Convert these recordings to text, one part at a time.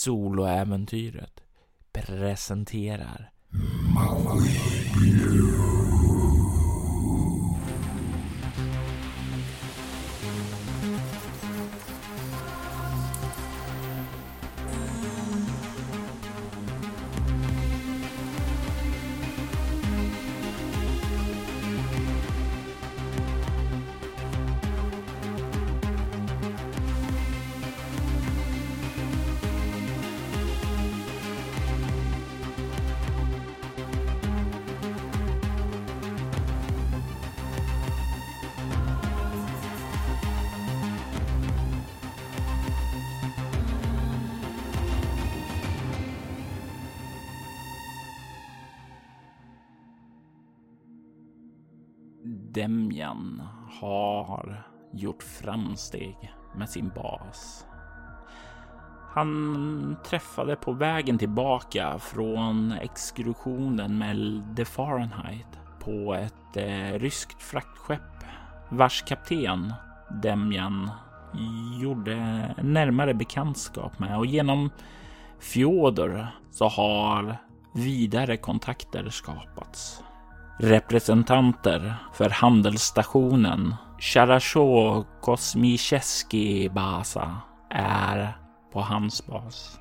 Soloäventyret presenterar. Demjan gjort framsteg med sin bas. Han träffade på vägen tillbaka från exkursionen med The Fahrenheit på ett eh, ryskt fraktskepp vars kapten Demjan gjorde närmare bekantskap med och genom Fjodor så har vidare kontakter skapats. Representanter för handelsstationen Charasho Kosmicheski Basa är på hans bas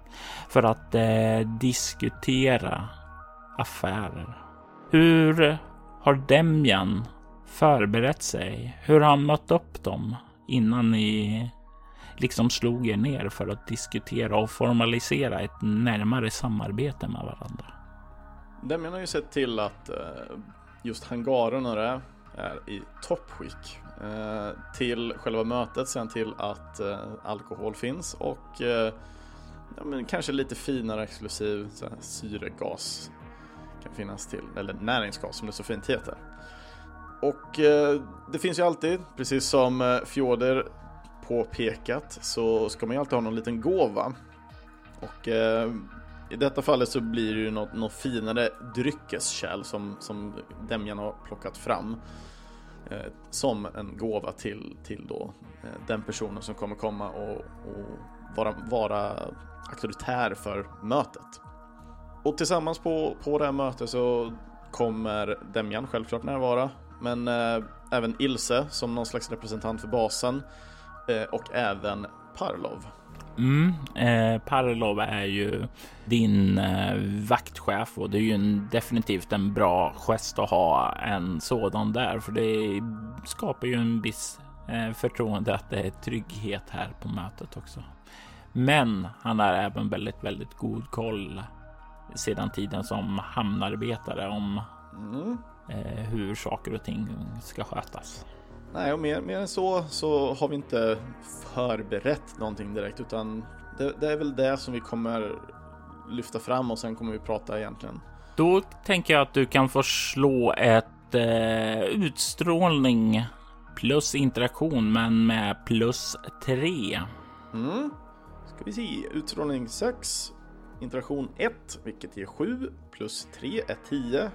för att eh, diskutera affärer. Hur har Demjan förberett sig? Hur har han mött upp dem innan ni liksom slog er ner för att diskutera och formalisera ett närmare samarbete med varandra? Demjan har ju sett till att eh, just hangaren och det är i toppskick. Eh, till själva mötet, sen till att eh, alkohol finns och eh, ja, men kanske lite finare exklusiv så här, syregas kan finnas till, eller näringsgas som det så fint heter. Och eh, det finns ju alltid, precis som eh, Fjorder påpekat, så ska man ju alltid ha någon liten gåva. Och eh, i detta fallet så blir det ju något, något finare dryckeskärl som, som Demjan har plockat fram. Eh, som en gåva till, till då, eh, den personen som kommer komma och, och vara, vara auktoritär för mötet. Och tillsammans på, på det här mötet så kommer Demjan självklart närvara. Men eh, även Ilse som någon slags representant för basen. Eh, och även Parlov. Mm, eh, Parlov är ju din eh, vaktchef och det är ju en, definitivt en bra gest att ha en sådan där för det skapar ju en viss eh, förtroende att det är trygghet här på mötet också. Men han har även väldigt, väldigt god koll sedan tiden som hamnarbetare om Mm. eh, hur saker och ting ska skötas. Nej, och mer, mer än så så har vi inte förberett någonting direkt utan det, det är väl det som vi kommer lyfta fram och sen kommer vi prata egentligen. Då tänker jag att du kan få slå ett eh, utstrålning plus interaktion, men med plus tre. Mm. Ska vi se, utstrålning 6, interaktion 1, vilket ger 7, plus 3 är 10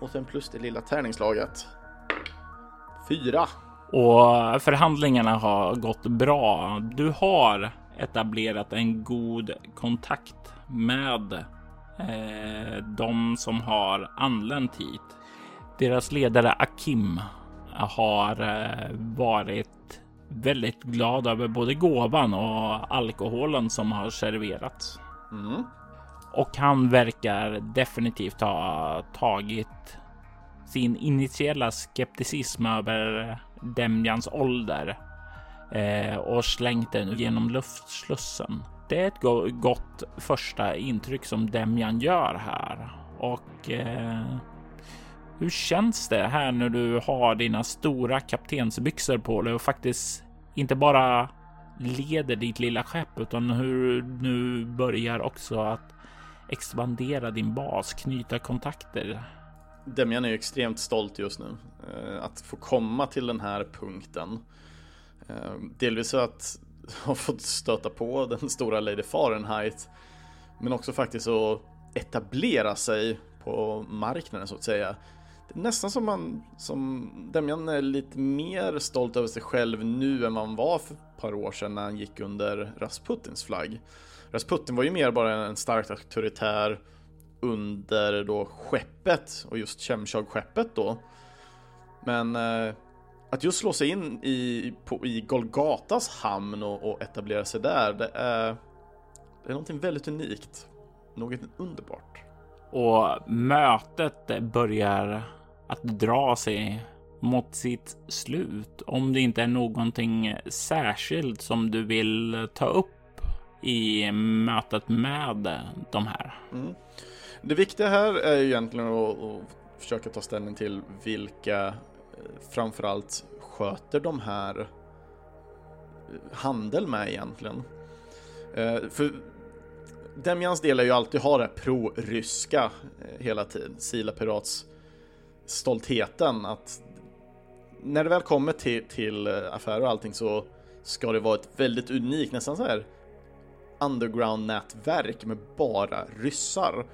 och sen plus det lilla tärningslaget. 4. Och förhandlingarna har gått bra. Du har etablerat en god kontakt med eh, de som har anlänt hit. Deras ledare Akim har eh, varit väldigt glad över både gåvan och alkoholen som har serverats. Mm. Och han verkar definitivt ha tagit sin initiella skepticism över Demjans ålder eh, och slängt den genom luftslussen. Det är ett go gott första intryck som Demjan gör här. Och eh, hur känns det här när du har dina stora kaptensbyxor på dig och faktiskt inte bara leder ditt lilla skepp utan hur du nu börjar också att expandera din bas, knyta kontakter. Demian är ju extremt stolt just nu. Eh, att få komma till den här punkten. Eh, delvis för att ha fått stöta på den stora Lady Fahrenheit. Men också faktiskt att etablera sig på marknaden så att säga. Det är nästan som man, som Demian är lite mer stolt över sig själv nu än vad han var för ett par år sedan när han gick under Rasputins flagg. Rasputin var ju mer bara en starkt auktoritär under då skeppet och just Chemchog-skeppet då. Men eh, att just slå sig in i, på, i Golgatas hamn och, och, etablera sig där, det är, det är någonting väldigt unikt. Något underbart. Och mötet börjar att dra sig mot sitt slut. Om det inte är någonting särskilt som du vill ta upp i mötet med de här. Mm. Det viktiga här är ju egentligen att, att försöka ta ställning till vilka eh, framförallt sköter de här eh, handel med egentligen. Eh, för Demjans del är ju alltid ha det pro-ryska hela tiden, Sila Pirats stoltheten att när det väl kommer till, till affärer och allting så ska det vara ett väldigt unikt, nästan så här underground-nätverk med bara ryssar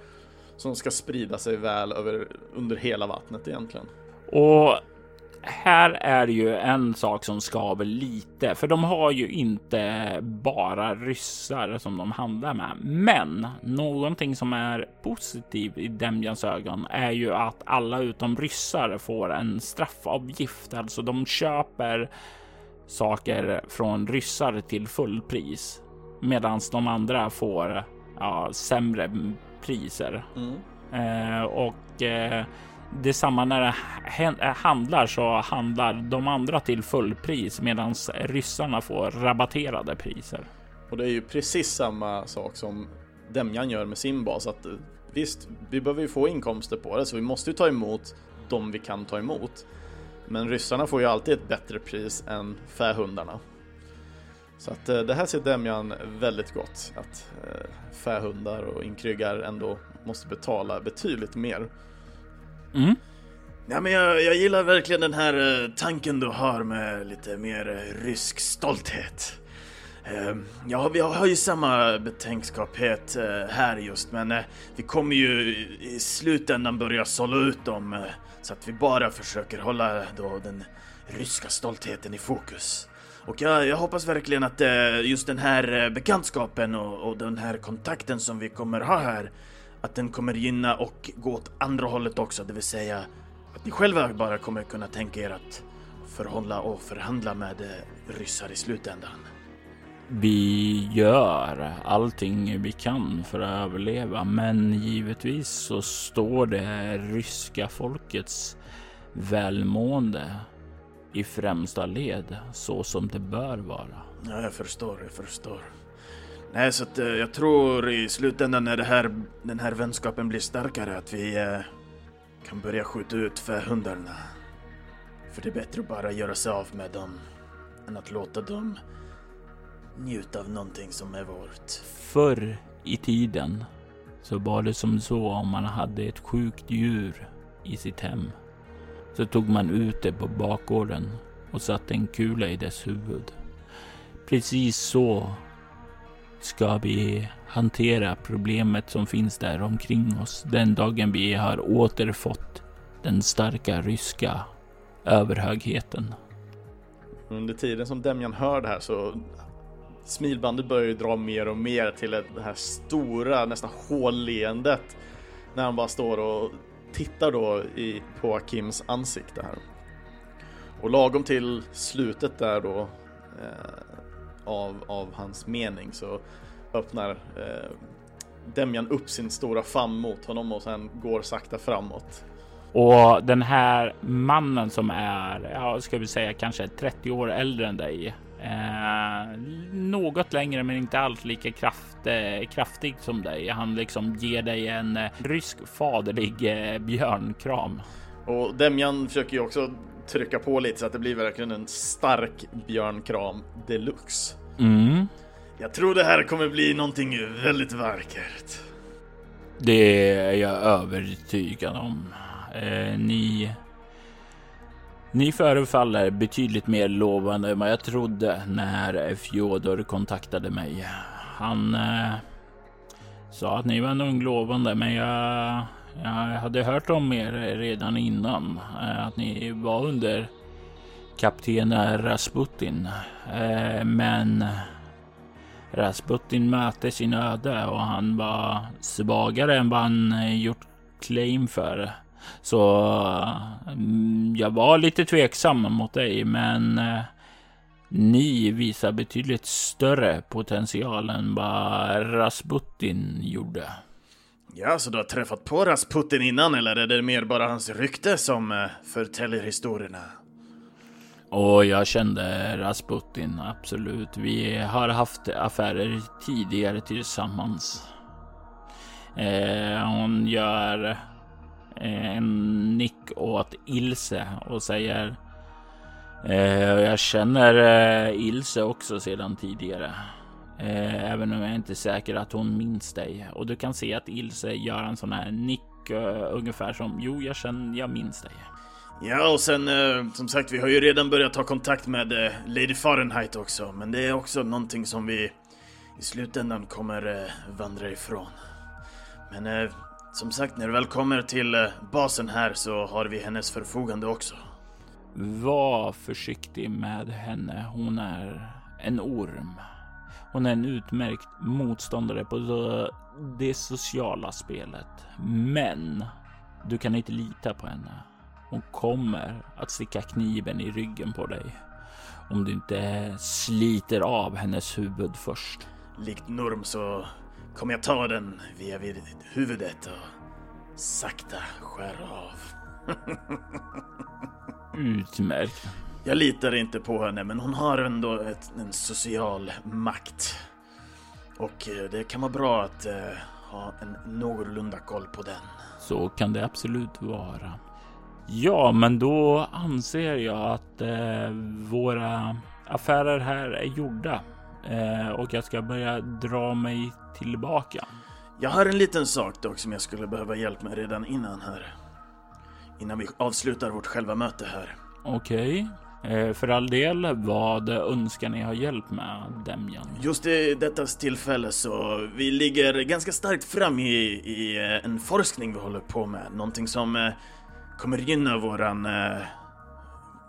som ska sprida sig väl över, under hela vattnet egentligen. Och här är ju en sak som skaver lite, för de har ju inte bara ryssar som de handlar med. Men någonting som är positivt i Demjans ögon är ju att alla utom ryssar får en straffavgift, alltså de köper saker från ryssar till fullpris medan de andra får ja, sämre priser. Mm. Eh, och eh, detsamma när det eh, handlar så handlar de andra till fullpris medan ryssarna får rabatterade priser. Och det är ju precis samma sak som Demjan gör med sin bas. Att eh, visst, vi behöver ju få inkomster på det så vi måste ju ta emot de vi kan ta emot. Men ryssarna får ju alltid ett bättre pris än fähundarna. Så att eh, det här ser Demjan väldigt gott. Att fähundar och inkryggar ändå måste betala betydligt mer. Mm. Ja, men jag, jag gillar verkligen den här uh, tanken du har med lite mer rysk stolthet. Uh, ja, vi har ju samma betänkskaphet här just, men vi kommer ju i slutändan börja sålla ut dem så att vi bara försöker hålla då den ryska stoltheten i fokus. Och jag, jag hoppas verkligen att eh, just den här eh, bekantskapen och, och den här kontakten som vi kommer ha här att den kommer gynna och gå åt andra hållet också, det vill säga att ni själva bara kommer kunna tänka er att förhålla och förhandla med eh, ryssar i slutändan. Vi gör allting vi kan för att överleva, men givetvis så står det ryska folkets välmående i främsta led så som det bör vara. Ja, jag förstår, jag förstår. Nej, så att, eh, jag tror i slutändan när det här, den här vänskapen blir starkare att vi eh, kan börja skjuta ut fähundarna. För det är bättre att bara göra sig av med dem än att låta dem njuta av någonting som är vårt. Förr i tiden så var det som så om man hade ett sjukt djur i sitt hem så tog man ut det på bakgården och satte en kula i dess huvud. Precis så ska vi hantera problemet som finns där omkring oss den dagen vi har återfått den starka ryska överhögheten. Under tiden som Demjan hör det här så smilbandet börjar ju dra mer och mer till det här stora, nästan hålleendet när han bara står och tittar då i, på Akims ansikte här. Och lagom till slutet där då eh, av, av hans mening så öppnar eh, Demjan upp sin stora famn mot honom och sen går sakta framåt. Och den här mannen som är, ja, ska vi säga kanske 30 år äldre än dig. Eh, något längre men inte alls lika kraft, eh, kraftig som dig. Han liksom ger dig en eh, rysk faderlig eh, björnkram. Och Demjan försöker ju också trycka på lite så att det blir verkligen en stark björnkram deluxe. Mm. Jag tror det här kommer bli någonting väldigt vackert. Det är jag övertygad om. Eh, ni ni förefaller betydligt mer lovande än vad jag trodde när Fjodor kontaktade mig. Han eh, sa att ni var nog lovande, men jag, jag hade hört om er redan innan. Eh, att ni var under kapten Rasputin. Eh, men Rasputin mötte sin öde och han var svagare än vad han eh, gjort claim för. Så mm, jag var lite tveksam mot dig, men eh, ni visar betydligt större potential än vad Rasputin gjorde. Ja, så du har träffat på Rasputin innan eller är det mer bara hans rykte som uh, förtäljer historierna? Och jag kände Rasputin, absolut. Vi har haft affärer tidigare tillsammans. Eh, hon gör eh, Eh, en nick åt Ilse och säger eh, Jag känner eh, Ilse också sedan tidigare. Eh, även om jag inte är säker att hon minns dig. Och du kan se att Ilse gör en sån här nick eh, ungefär som Jo, jag känner, jag minns dig. Ja, och sen eh, som sagt, vi har ju redan börjat ta kontakt med Lady Fahrenheit också. Men det är också någonting som vi i slutändan kommer vandra ifrån. Men som sagt, när du väl kommer till basen här så har vi hennes förfogande också. Var försiktig med henne. Hon är en orm. Hon är en utmärkt motståndare på det sociala spelet. Men du kan inte lita på henne. Hon kommer att sticka kniven i ryggen på dig om du inte sliter av hennes huvud först. Likt Norm så kommer jag ta den via vid huvudet och sakta skära av. Utmärkt. Jag litar inte på henne, men hon har ändå ett, en social makt. Och eh, det kan vara bra att uh, ha en någorlunda koll på den. Så kan det absolut vara. Ja, men då anser jag att uh, våra affärer här är gjorda uh, och jag ska börja dra mig tillbaka. Jag har en liten sak dock som jag skulle behöva hjälp med redan innan här. Innan vi avslutar vårt själva möte här. Okej. Eh, för all del, vad önskar ni ha hjälp med, Demjan? Just i detta tillfälle så vi ligger ganska starkt fram i, i eh, en forskning vi håller på med. Någonting som eh, kommer gynna våran,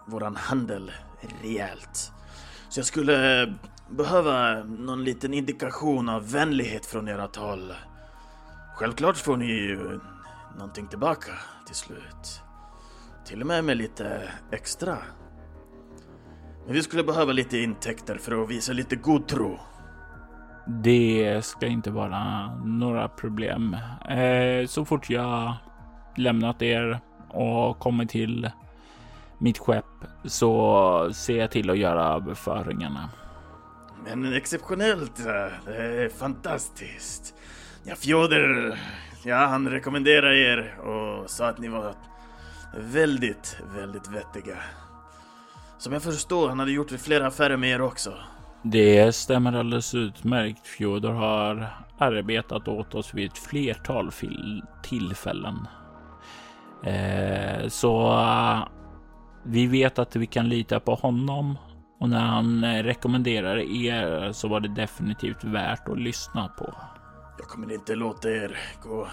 våran handel rejält. Så jag skulle behöva någon liten indikation av vänlighet från ert håll. Självklart får ni ju någonting tillbaka till slut. Till och med med lite extra. Men vi skulle behöva lite intäkter för att visa lite god tro. Det ska inte vara några problem. Eh, så fort jag lämnat er och kommit till mitt skepp så ser jag till att göra överföringarna. Men exceptionellt. Eh, det är fantastiskt. Ja, Fjodor, ja, han rekommenderar er och sa att ni var väldigt, väldigt vettiga. Som jag förstår, han hade gjort flera affärer med er också. Det stämmer alldeles utmärkt. Fjodor har arbetat åt oss vid ett flertal tillfällen. Eh, så eh, vi vet att vi kan lita på honom och när han eh, rekommenderar er så var det definitivt värt att lyssna på. Jag kommer inte låta er gå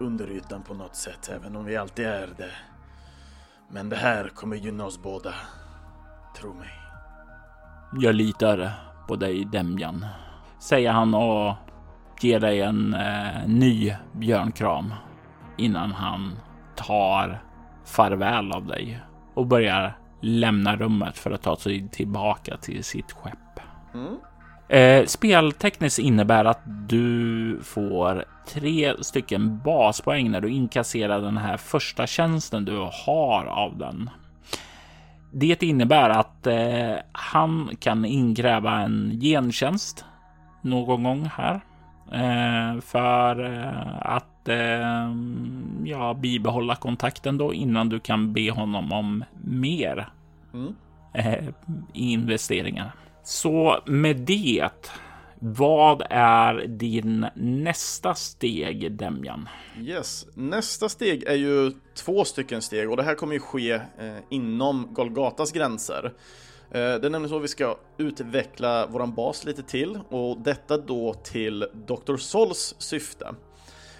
under ytan på något sätt, även om vi alltid är det. Men det här kommer gynna oss båda. Tro mig. Jag litar på dig, Demjan, säger han och ger dig en eh, ny björnkram innan han tar farväl av dig och börjar lämna rummet för att ta sig tillbaka till sitt skepp. Mm. Eh, speltekniskt innebär att du får tre stycken baspoäng när du inkasserar den här första tjänsten du har av den. Det innebär att eh, han kan inkräva en gentjänst någon gång här för eh, att eh, ja, bibehålla kontakten då innan du kan be honom om mer mm. Eh, investeringar. Så med det vad är din nästa steg, Demjan? Yes, nästa steg är ju två stycken steg och det här kommer ju ske eh, inom Golgatas gränser. Eh, det är nämligen så att vi ska utveckla våran bas lite till och detta då till Dr. Sols syfte.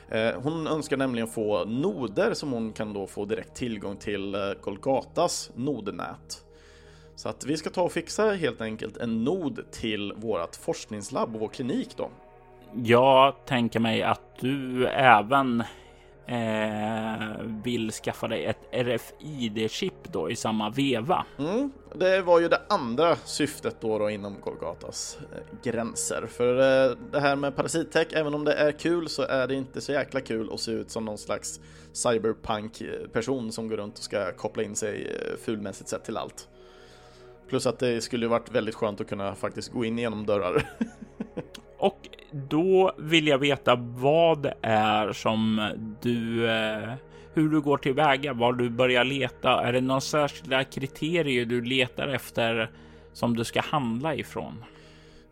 Eh, hon önskar nämligen få noder som hon kan då få direkt tillgång till eh, Golgatas nodnät. Så att vi ska ta och fixa helt enkelt en nod till vårt forskningslabb och vår klinik då. Jag tänker mig att du även eh, vill skaffa dig ett RFID-chip då i samma veva. Mm, det var ju det andra syftet då, då inom Golgatas eh, gränser. För eh, det här med parasittech, även om det är kul så är det inte så jäkla kul att se ut som någon slags cyberpunk-person eh, som går runt och ska koppla in sig eh, fulmässigt sett till allt. Plus att det skulle varit väldigt skönt att kunna faktiskt gå in genom dörrar. Och då vill jag veta vad det är som du, eh, hur du går tillväga, var du börjar leta. Är det några särskilda kriterier du letar efter som du ska handla ifrån?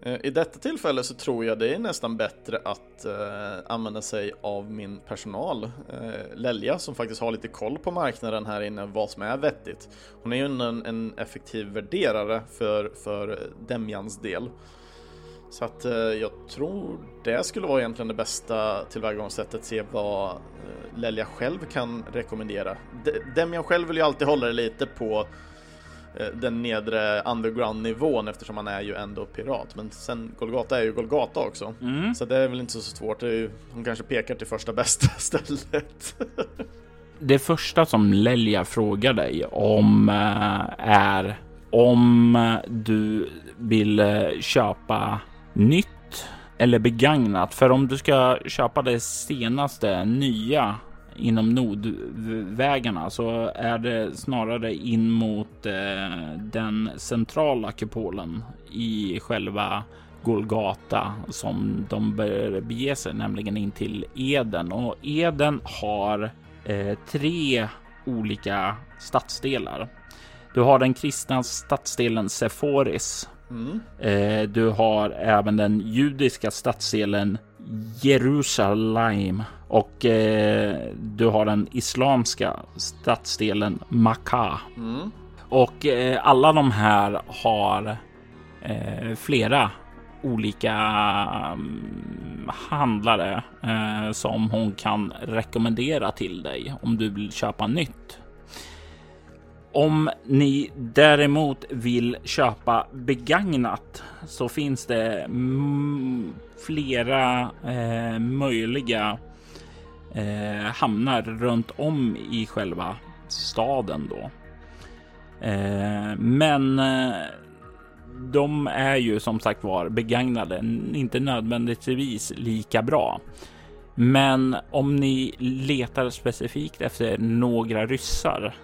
Eh, I detta tillfälle så tror jag det är nästan bättre att eh, använda sig av min personal, eh, Lelja, som faktiskt har lite koll på marknaden här inne, vad som är vettigt. Hon är ju en, en effektiv värderare för, för Demjans del. Så att eh, jag tror det skulle vara egentligen det bästa tillvägagångssättet, se vad eh, Lelja själv kan rekommendera. De Demjan själv vill ju alltid hålla det lite på eh, den nedre underground-nivån eftersom han är ju ändå pirat. Men sen Golgata är ju Golgata också. Mm. Så det är väl inte så svårt. Det är ju, hon kanske pekar till första bästa stället. det första som Lelja frågar dig om är om du vill köpa nytt eller begagnat. För om du ska köpa det senaste nya inom nodvägarna så är det snarare in mot eh, den centrala kupolen i själva Golgata som de bör bege sig, nämligen in till Eden. Och Eden har eh, tre olika stadsdelar. Du har den kristna stadsdelen Seforis Mm. Du har även den judiska stadsdelen Jerusalem och eh, du har den islamska stadsdelen Makkah. Mm. Och eh, alla de här har eh, flera olika um, handlare eh, som hon kan rekommendera till dig om du vill köpa nytt. Om ni däremot vill köpa begagnat så finns det mm, flera eh, möjliga eh, hamnar runt om i själva staden då. Eh, men eh, de är ju som sagt var begagnade, inte nödvändigtvis lika bra. Men om ni letar specifikt efter några ryssar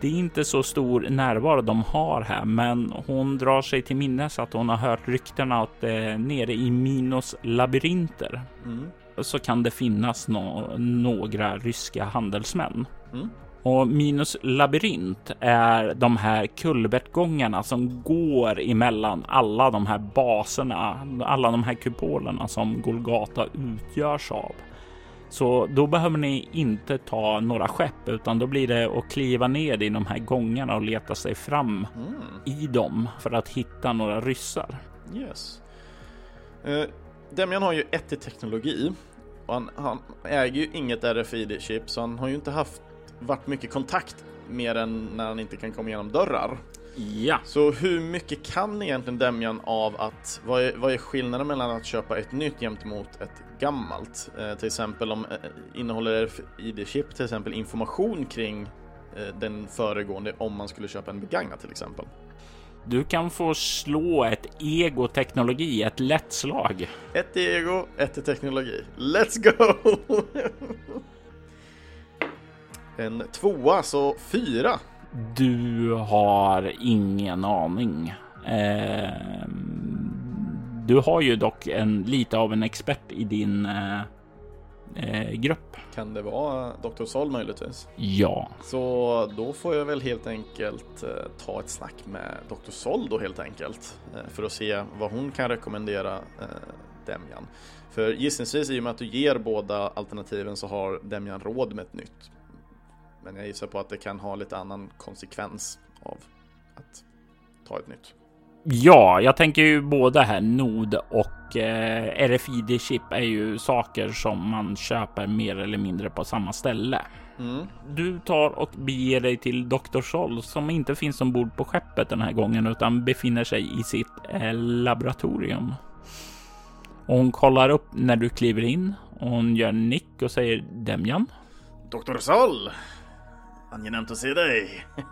det är inte så stor närvaro de har här, men hon drar sig till minnes att hon har hört ryktena att eh, nere i Minos labyrinter mm. så kan det finnas no några ryska handelsmän. Mm. Och Minos labyrint är de här kulvertgångarna som går emellan alla de här baserna, alla de här kupolerna som Golgata utgörs av. Så då behöver ni inte ta några skepp utan då blir det att kliva ner i de här gångarna och leta sig fram mm. i dem för att hitta några ryssar. Yes. Uh, Demian har ju ett i teknologi och han, han äger ju inget RFID-chip så han har ju inte haft varit mycket kontakt mer än när han inte kan komma igenom dörrar. Ja. Så hur mycket kan egentligen Demjan av att, vad är, vad är skillnaden mellan att köpa ett nytt gentemot ett gammalt? Eh, till exempel om eh, innehåller ID-chip till exempel information kring eh, den föregående om man skulle köpa en begagnad till exempel? Du kan få slå ett ego-teknologi, ett lätt slag. Ett ego, ett teknologi. Let's go! en tvåa, så fyra. Du har ingen aning. Eh, du har ju dock en lite av en expert i din eh, eh, grupp. Kan det vara Dr. Sol möjligtvis? Ja. Så då får jag väl helt enkelt eh, ta ett snack med Dr. Sol då helt enkelt eh, för att se vad hon kan rekommendera Demjan. För gissningsvis i och med att du ger båda alternativen så har Demjan råd med ett nytt. Men jag gissar på att det kan ha lite annan konsekvens av att ta ett nytt. Ja, jag tänker ju både här Nod och eh, RFID-chip är ju saker som man köper mer eller mindre på samma ställe. Mm. Du tar och beger dig till Dr. Sol som inte finns ombord på skeppet den här gången utan befinner sig i sitt eh, laboratorium. Och hon kollar upp när du kliver in och hon gör nick och säger Demjan. Dr. Sol! Angenämt att se dig.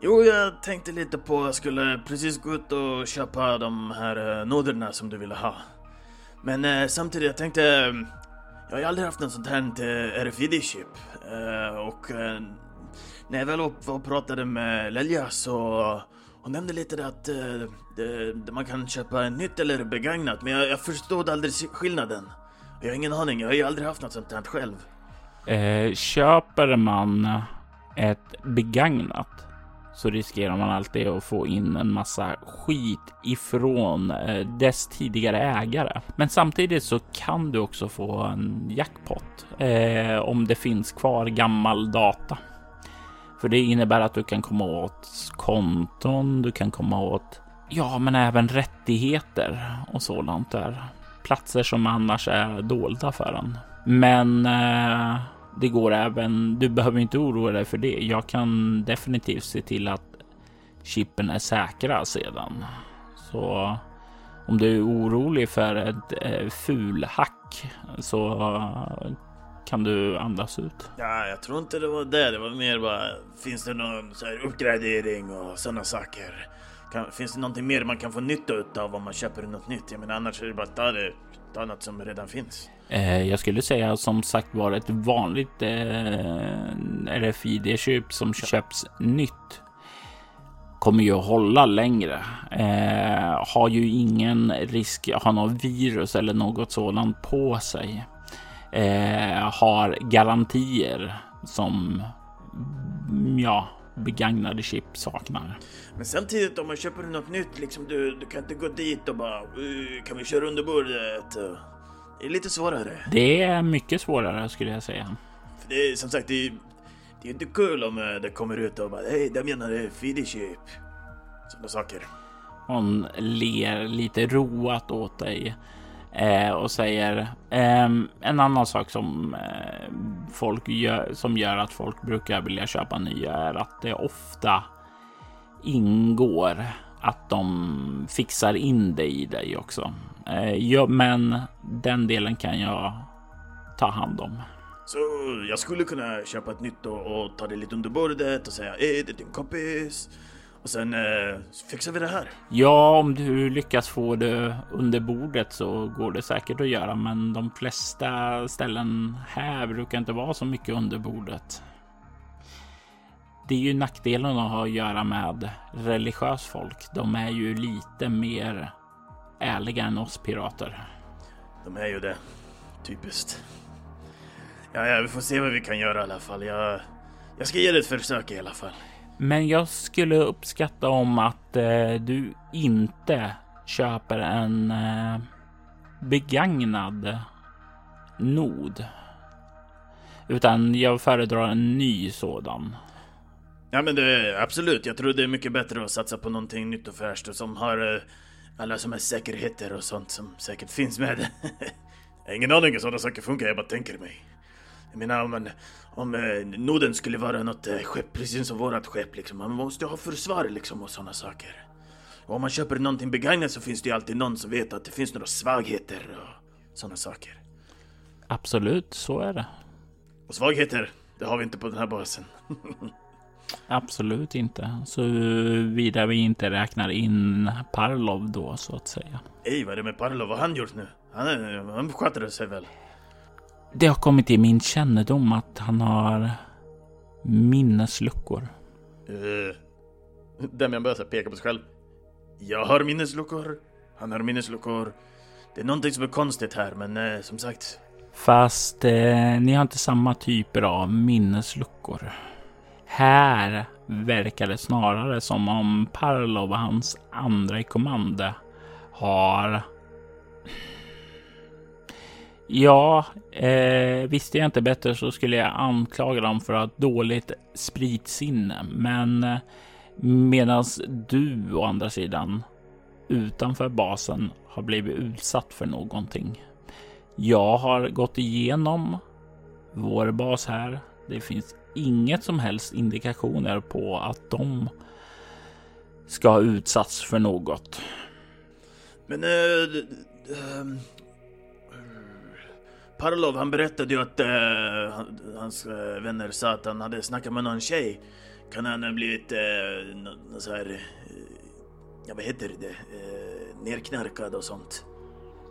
jo, jag tänkte lite på att jag skulle precis gå ut och köpa de här eh, noderna som du ville ha. Men eh, samtidigt, jag tänkte... Eh, jag har ju aldrig haft något sånt här till RFID-chip. Eh, och eh, när jag väl var och pratade med Lelja så... Hon nämnde lite det att eh, det man kan köpa nytt eller begagnat, men jag, jag förstod aldrig skillnaden. Jag har ingen aning, jag har ju aldrig haft något sånt här själv. Eh, köper man ett begagnat så riskerar man alltid att få in en massa skit ifrån eh, dess tidigare ägare. Men samtidigt så kan du också få en jackpot eh, om det finns kvar gammal data. För det innebär att du kan komma åt konton, du kan komma åt ja, men även rättigheter och sådant där. Platser som annars är dolda för en. Men eh, det går även. Du behöver inte oroa dig för det. Jag kan definitivt se till att chippen är säkra sedan. Så om du är orolig för ett eh, fulhack så kan du andas ut. Ja, jag tror inte det var det. Det var mer bara, finns det någon så här uppgradering och sådana saker? Kan, finns det någonting mer man kan få nytta av om man köper något nytt? Jag menar annars är det bara att ta det, ta något som redan finns. Eh, jag skulle säga som sagt var ett vanligt eh, RFID-köp som köps nytt kommer ju att hålla längre. Eh, har ju ingen risk att ha något virus eller något sådant på sig. Eh, har garantier som ja, begagnade chip saknar. Men samtidigt om man köper något nytt, liksom du, du kan inte gå dit och bara kan vi köra under bordet? Det är lite svårare. Det är mycket svårare skulle jag säga. För det är som sagt, det är, det är inte kul om eh, det kommer ut och bara hej, de menar Fiddy-chip. Sådana saker. Hon ler lite roat åt dig eh, och säger eh, en annan sak som eh, folk gör, som gör att folk brukar vilja köpa nya är att det ofta ingår att de fixar in det i dig också. Eh, ja, men den delen kan jag ta hand om. Så jag skulle kunna köpa ett nytt och, och ta det lite under bordet och säga är det din kompis? Och sen eh, fixar vi det här. Ja, om du lyckas få det under bordet så går det säkert att göra, men de flesta ställen här brukar inte vara så mycket under bordet. Det är ju nackdelen att ha att göra med religiös folk. De är ju lite mer ärliga än oss pirater. De är ju det. Typiskt. Ja, ja, vi får se vad vi kan göra i alla fall. Jag, jag ska ge det ett försök i alla fall. Men jag skulle uppskatta om att eh, du inte köper en eh, begagnad nod. Utan jag föredrar en ny sådan. Ja men det absolut, jag tror det är mycket bättre att satsa på någonting nytt och fräscht och som har eh, alla som är säkerheter och sånt som säkert finns med. ingen aning hur sådana saker funkar, jag bara tänker mig. Jag menar om, om eh, Norden skulle vara något eh, skepp, precis som vårat skepp liksom. Man måste ha försvar liksom och sådana saker. Och om man köper någonting begagnat så finns det ju alltid någon som vet att det finns några svagheter och sådana saker. Absolut, så är det. Och svagheter, det har vi inte på den här basen. Absolut inte. Så vidare vi inte räknar in Parlov då så att säga. Ej, vad är det med Parlov? Vad har han gjort nu? Han, han sköter sig väl? Det har kommit till min kännedom att han har minnesluckor. Uh, Demian börjar peka på sig själv. Jag har minnesluckor. Han har minnesluckor. Det är någonting som är konstigt här, men eh, som sagt. Fast eh, ni har inte samma typer av minnesluckor. Här verkar det snarare som om Parlov och hans andra i kommando har Ja, eh, visste jag inte bättre så skulle jag anklaga dem för att dåligt spritsinne. Men eh, medan du å andra sidan utanför basen har blivit utsatt för någonting. Jag har gått igenom vår bas här. Det finns inget som helst indikationer på att de ska ha utsatts för något. Men... Äh, Parlov han berättade ju att äh, hans eh, vänner sa att han hade snackat med någon tjej. Kan han ha blivit eh, äh, någon så här... ja, vad heter det? Äh, nerknarkad och sånt?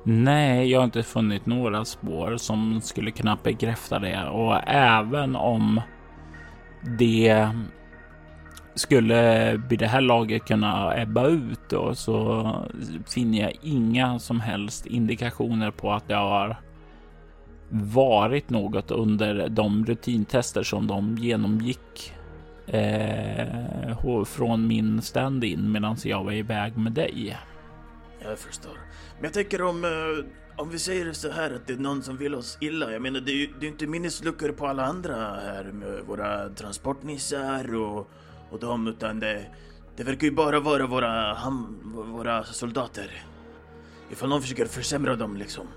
Nej, jag har inte funnit några spår som skulle kunna bekräfta det och även om det skulle vid det här laget kunna ebba ut då, så finner jag inga som helst indikationer på att det har varit något under de rutintester som de genomgick eh, från min stand-in medan jag var iväg med dig. Jag förstår. Men jag tänker om, eh, om vi säger så här att det är någon som vill oss illa. Jag menar det är ju det är inte minnesluckor på alla andra här med våra transportnissar och, och dem utan det, det verkar ju bara vara våra, ham, våra soldater. Ifall någon försöker försämra dem liksom.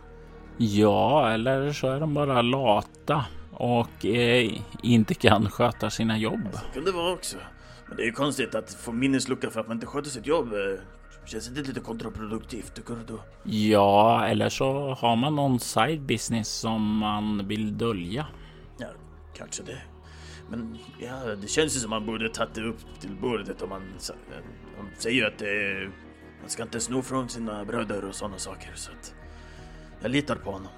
Ja, eller så är de bara lata och eh, inte kan sköta sina jobb. Så kan det vara också. Men det är ju konstigt att få minneslucka för att man inte sköter sitt jobb. Eh, känns inte lite kontraproduktivt, tycker du? Ja, eller så har man någon side business som man vill dölja. Ja, kanske det. Men ja, det känns ju som man borde tagit det upp till bordet om man, man säger ju att det man ska inte sno från sina bröder och sådana saker så att jag litar på honom.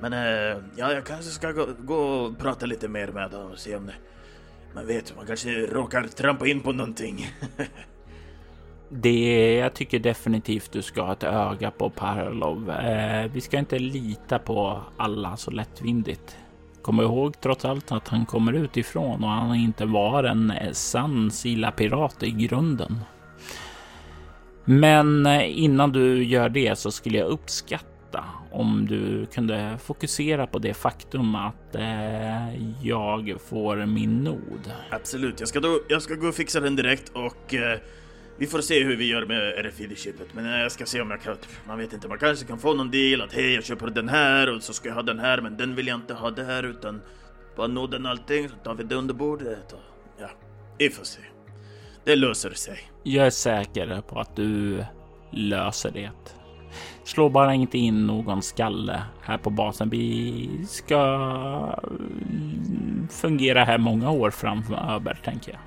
Men eh, ja, jag kanske ska gå, gå, och prata lite mer med honom och se om det... Man vet, man kanske råkar trampa in på någonting. det jag tycker definitivt du ska ha ett öga på Parlov. Eh, vi ska inte lita på alla så lättvindigt. Kom ihåg trots allt att han kommer utifrån och han inte var en eh, sann Sila-pirat i grunden. Men eh, innan du gör det så skulle jag uppskatta om du kunde fokusera på det faktum att eh, jag får min nod. Absolut, jag ska, då, jag ska gå och fixa den direkt och eh, vi får se hur vi gör med RFID-chippet. Men eh, jag ska se om jag kan, man vet inte, man kanske kan få någon deal att hej jag köper den här och så ska jag ha den här men den vill jag inte ha där utan bara noden allting så tar vi det under bordet och ja, vi får se. Det löser sig. Jag är säker på att du löser det. Slå bara inte in någon skalle här på basen. Vi ska fungera här många år framöver, tänker jag.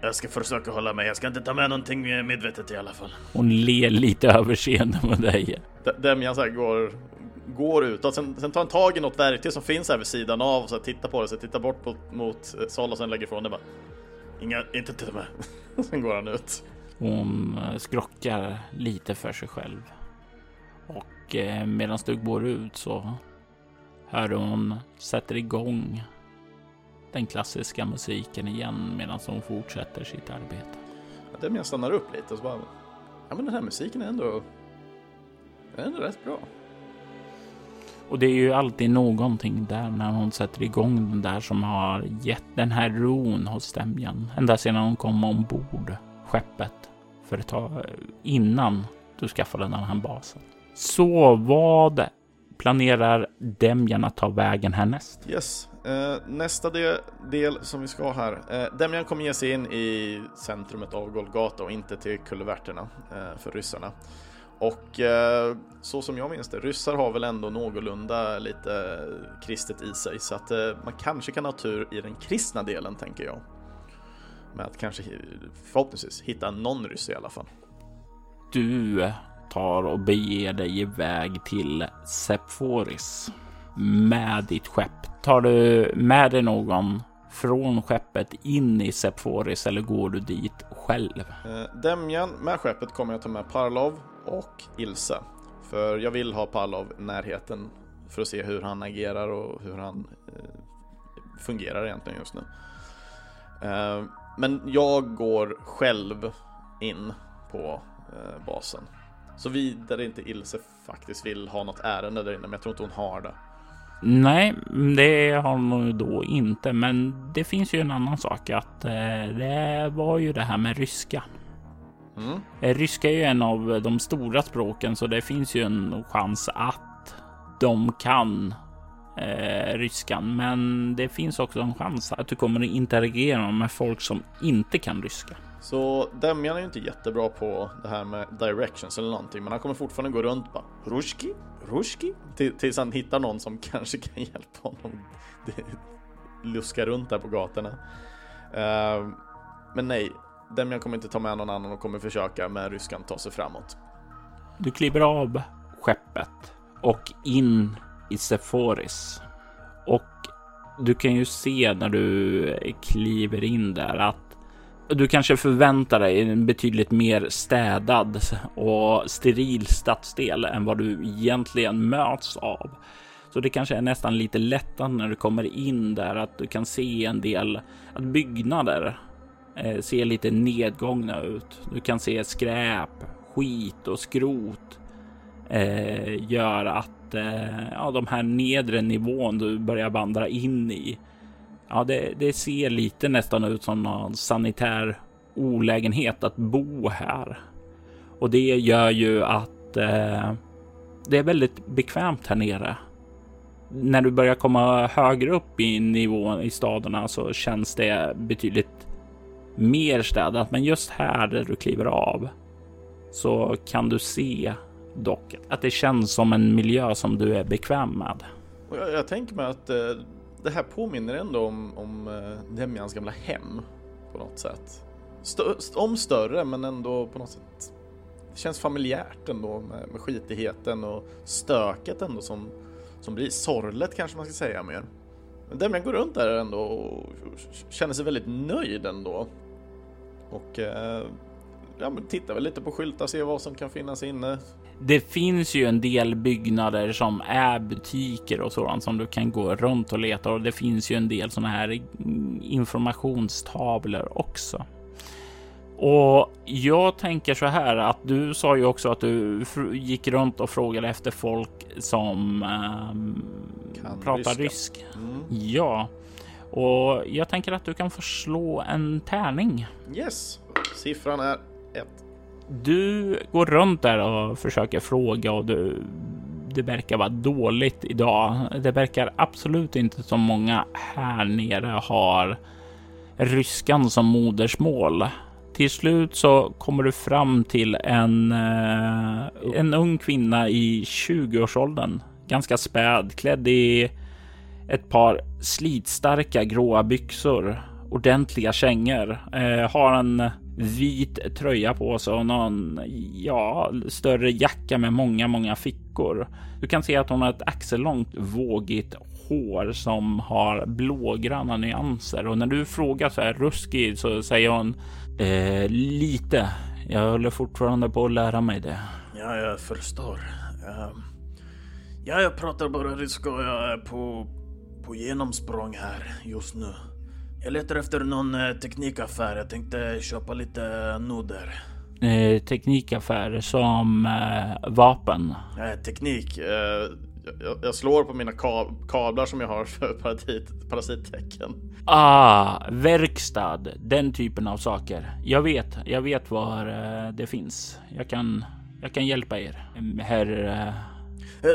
Jag ska försöka hålla mig. Jag ska inte ta med någonting medvetet i alla fall. Hon ler lite överseende med dig. Demian så här går, går utåt. Sen, sen tar han tag i något verktyg som finns här vid sidan av och så tittar på det. Så tittar bort mot, mot Sol och sen lägger ifrån det bara. Inga, inte till med. sen går han ut. Hon skrockar lite för sig själv. Och eh, medan du går ut så hör hon sätter igång den klassiska musiken igen medan hon fortsätter sitt arbete. Ja, det är jag stannar upp lite och så bara, ja men den här musiken är ändå, är ändå rätt bra. Och det är ju alltid någonting där när hon sätter igång den där som har gett den här ron hos stämjan. Ända sedan hon kom ombord skeppet för ett tag innan du skaffade den här basen. Så vad planerar Demjan att ta vägen härnäst? Yes, uh, nästa del, del, som vi ska ha här. Uh, Demjan kommer ge sig in i centrumet av Golgata och inte till kulverterna uh, för ryssarna. Och uh, så som jag minns det, ryssar har väl ändå någorlunda lite kristet i sig så att man kanske kan ha tur i den kristna delen tänker jag. Med att kanske förhoppningsvis hitta någon ryss i alla fall. Du tar och beger dig iväg till Sepphoris med ditt skepp. Tar du med dig någon från skeppet in i Sepphoris eller går du dit själv? Eh, Demjan med skeppet kommer jag ta med Parlov och Ilse. För jag vill ha Parlov i närheten för att se hur han agerar och hur han eh, fungerar egentligen just nu. Eh, men jag går själv in på eh, basen. Såvida inte Ilse faktiskt vill ha något ärende där inne, men jag tror inte hon har det. Nej, det har hon då inte. Men det finns ju en annan sak att eh, det var ju det här med ryska. Mm. Eh, ryska är ju en av de stora språken, så det finns ju en chans att de kan eh, ryskan, men det finns också en chans att du kommer att interagera med folk som inte kan ryska. Så Demjan är ju inte jättebra på det här med directions eller någonting, men han kommer fortfarande gå runt bara Ruski, Ruski, tills han hittar någon som kanske kan hjälpa honom luska runt där på gatorna. Uh, men nej, Demjan kommer inte ta med någon annan och kommer försöka med ryskan ta sig framåt. Du kliver av skeppet och in i seforis Och du kan ju se när du kliver in där att du kanske förväntar dig en betydligt mer städad och steril stadsdel än vad du egentligen möts av. Så det kanske är nästan lite lättare när du kommer in där att du kan se en del att byggnader eh, ser lite nedgångna ut. Du kan se skräp, skit och skrot eh, gör att eh, ja, de här nedre nivån du börjar vandra in i. Ja, det, det ser lite nästan ut som någon sanitär olägenhet att bo här. Och det gör ju att eh, det är väldigt bekvämt här nere. När du börjar komma högre upp i nivån i staderna så känns det betydligt mer städat. Men just här där du kliver av så kan du se dock att det känns som en miljö som du är bekväm med. Jag, jag tänker mig att eh, det här påminner ändå om, om eh, gamla hem på något sätt. Stö, om större men ändå på något sätt. Det känns familjärt ändå med, med skitigheten och stöket ändå som, som blir. Sorlet kanske man ska säga mer. Men Demjan går runt där ändå och känner sig väldigt nöjd ändå. Och eh, ja, men tittar väl lite på skyltar, ser vad som kan finnas inne. Det finns ju en del byggnader som är butiker och sådant som du kan gå runt och leta och det finns ju en del sådana här informationstavlor också. Och jag tänker så här att du sa ju också att du gick runt och frågade efter folk som um, pratar ryska. rysk. Mm. Ja, och jag tänker att du kan få slå en tärning. Yes, siffran är ett. Du går runt där och försöker fråga och du, det verkar vara dåligt idag. Det verkar absolut inte som många här nere har ryskan som modersmål. Till slut så kommer du fram till en, eh, en ung kvinna i 20-årsåldern, ganska späd, klädd i ett par slitstarka gråa byxor, ordentliga kängor, eh, har en vit tröja på sig och någon ja, större jacka med många, många fickor. Du kan se att hon har ett axellångt vågigt hår som har blågröna nyanser och när du frågar så här ruskig så säger hon eh, lite. Jag håller fortfarande på att lära mig det. Ja, jag förstår. Uh, ja, jag pratar bara ryska och jag är på, på genomsprång här just nu. Jag letar efter någon eh, teknikaffär. Jag tänkte köpa lite noder. Eh, teknikaffär som eh, vapen? Eh, teknik. Eh, jag, jag, slår på mina kab kablar som jag har för parasit, parasittecken. Ah, verkstad. Den typen av saker. Jag vet, jag vet var eh, det finns. Jag kan, jag kan hjälpa er, herr... Eh,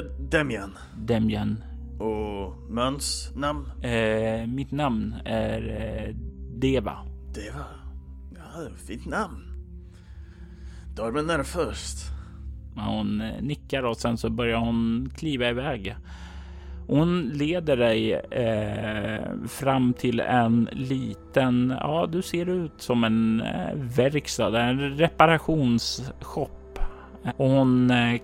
Demian. Och Möns namn? Eh, mitt namn är eh, Deva. Deva? Ja, fint namn. Dormen är först. Hon eh, nickar och sen så börjar hon kliva iväg. Hon leder dig eh, fram till en liten, ja du ser ut som en eh, verkstad, en reparationsshop. Hon eh,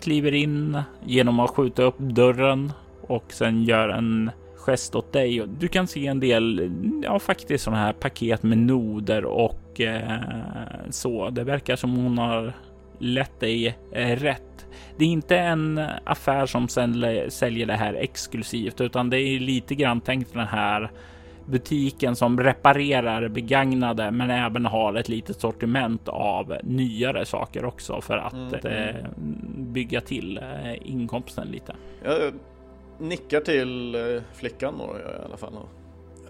kliver in genom att skjuta upp dörren och sen gör en gest åt dig. Du kan se en del, ja faktiskt sådana här paket med noder och eh, så. Det verkar som hon har lett dig eh, rätt. Det är inte en affär som säljer det här exklusivt, utan det är lite grann tänkt den här butiken som reparerar begagnade men även har ett litet sortiment av nyare saker också för att mm. eh, bygga till eh, inkomsten lite. Jag nickar till eh, flickan då i alla fall.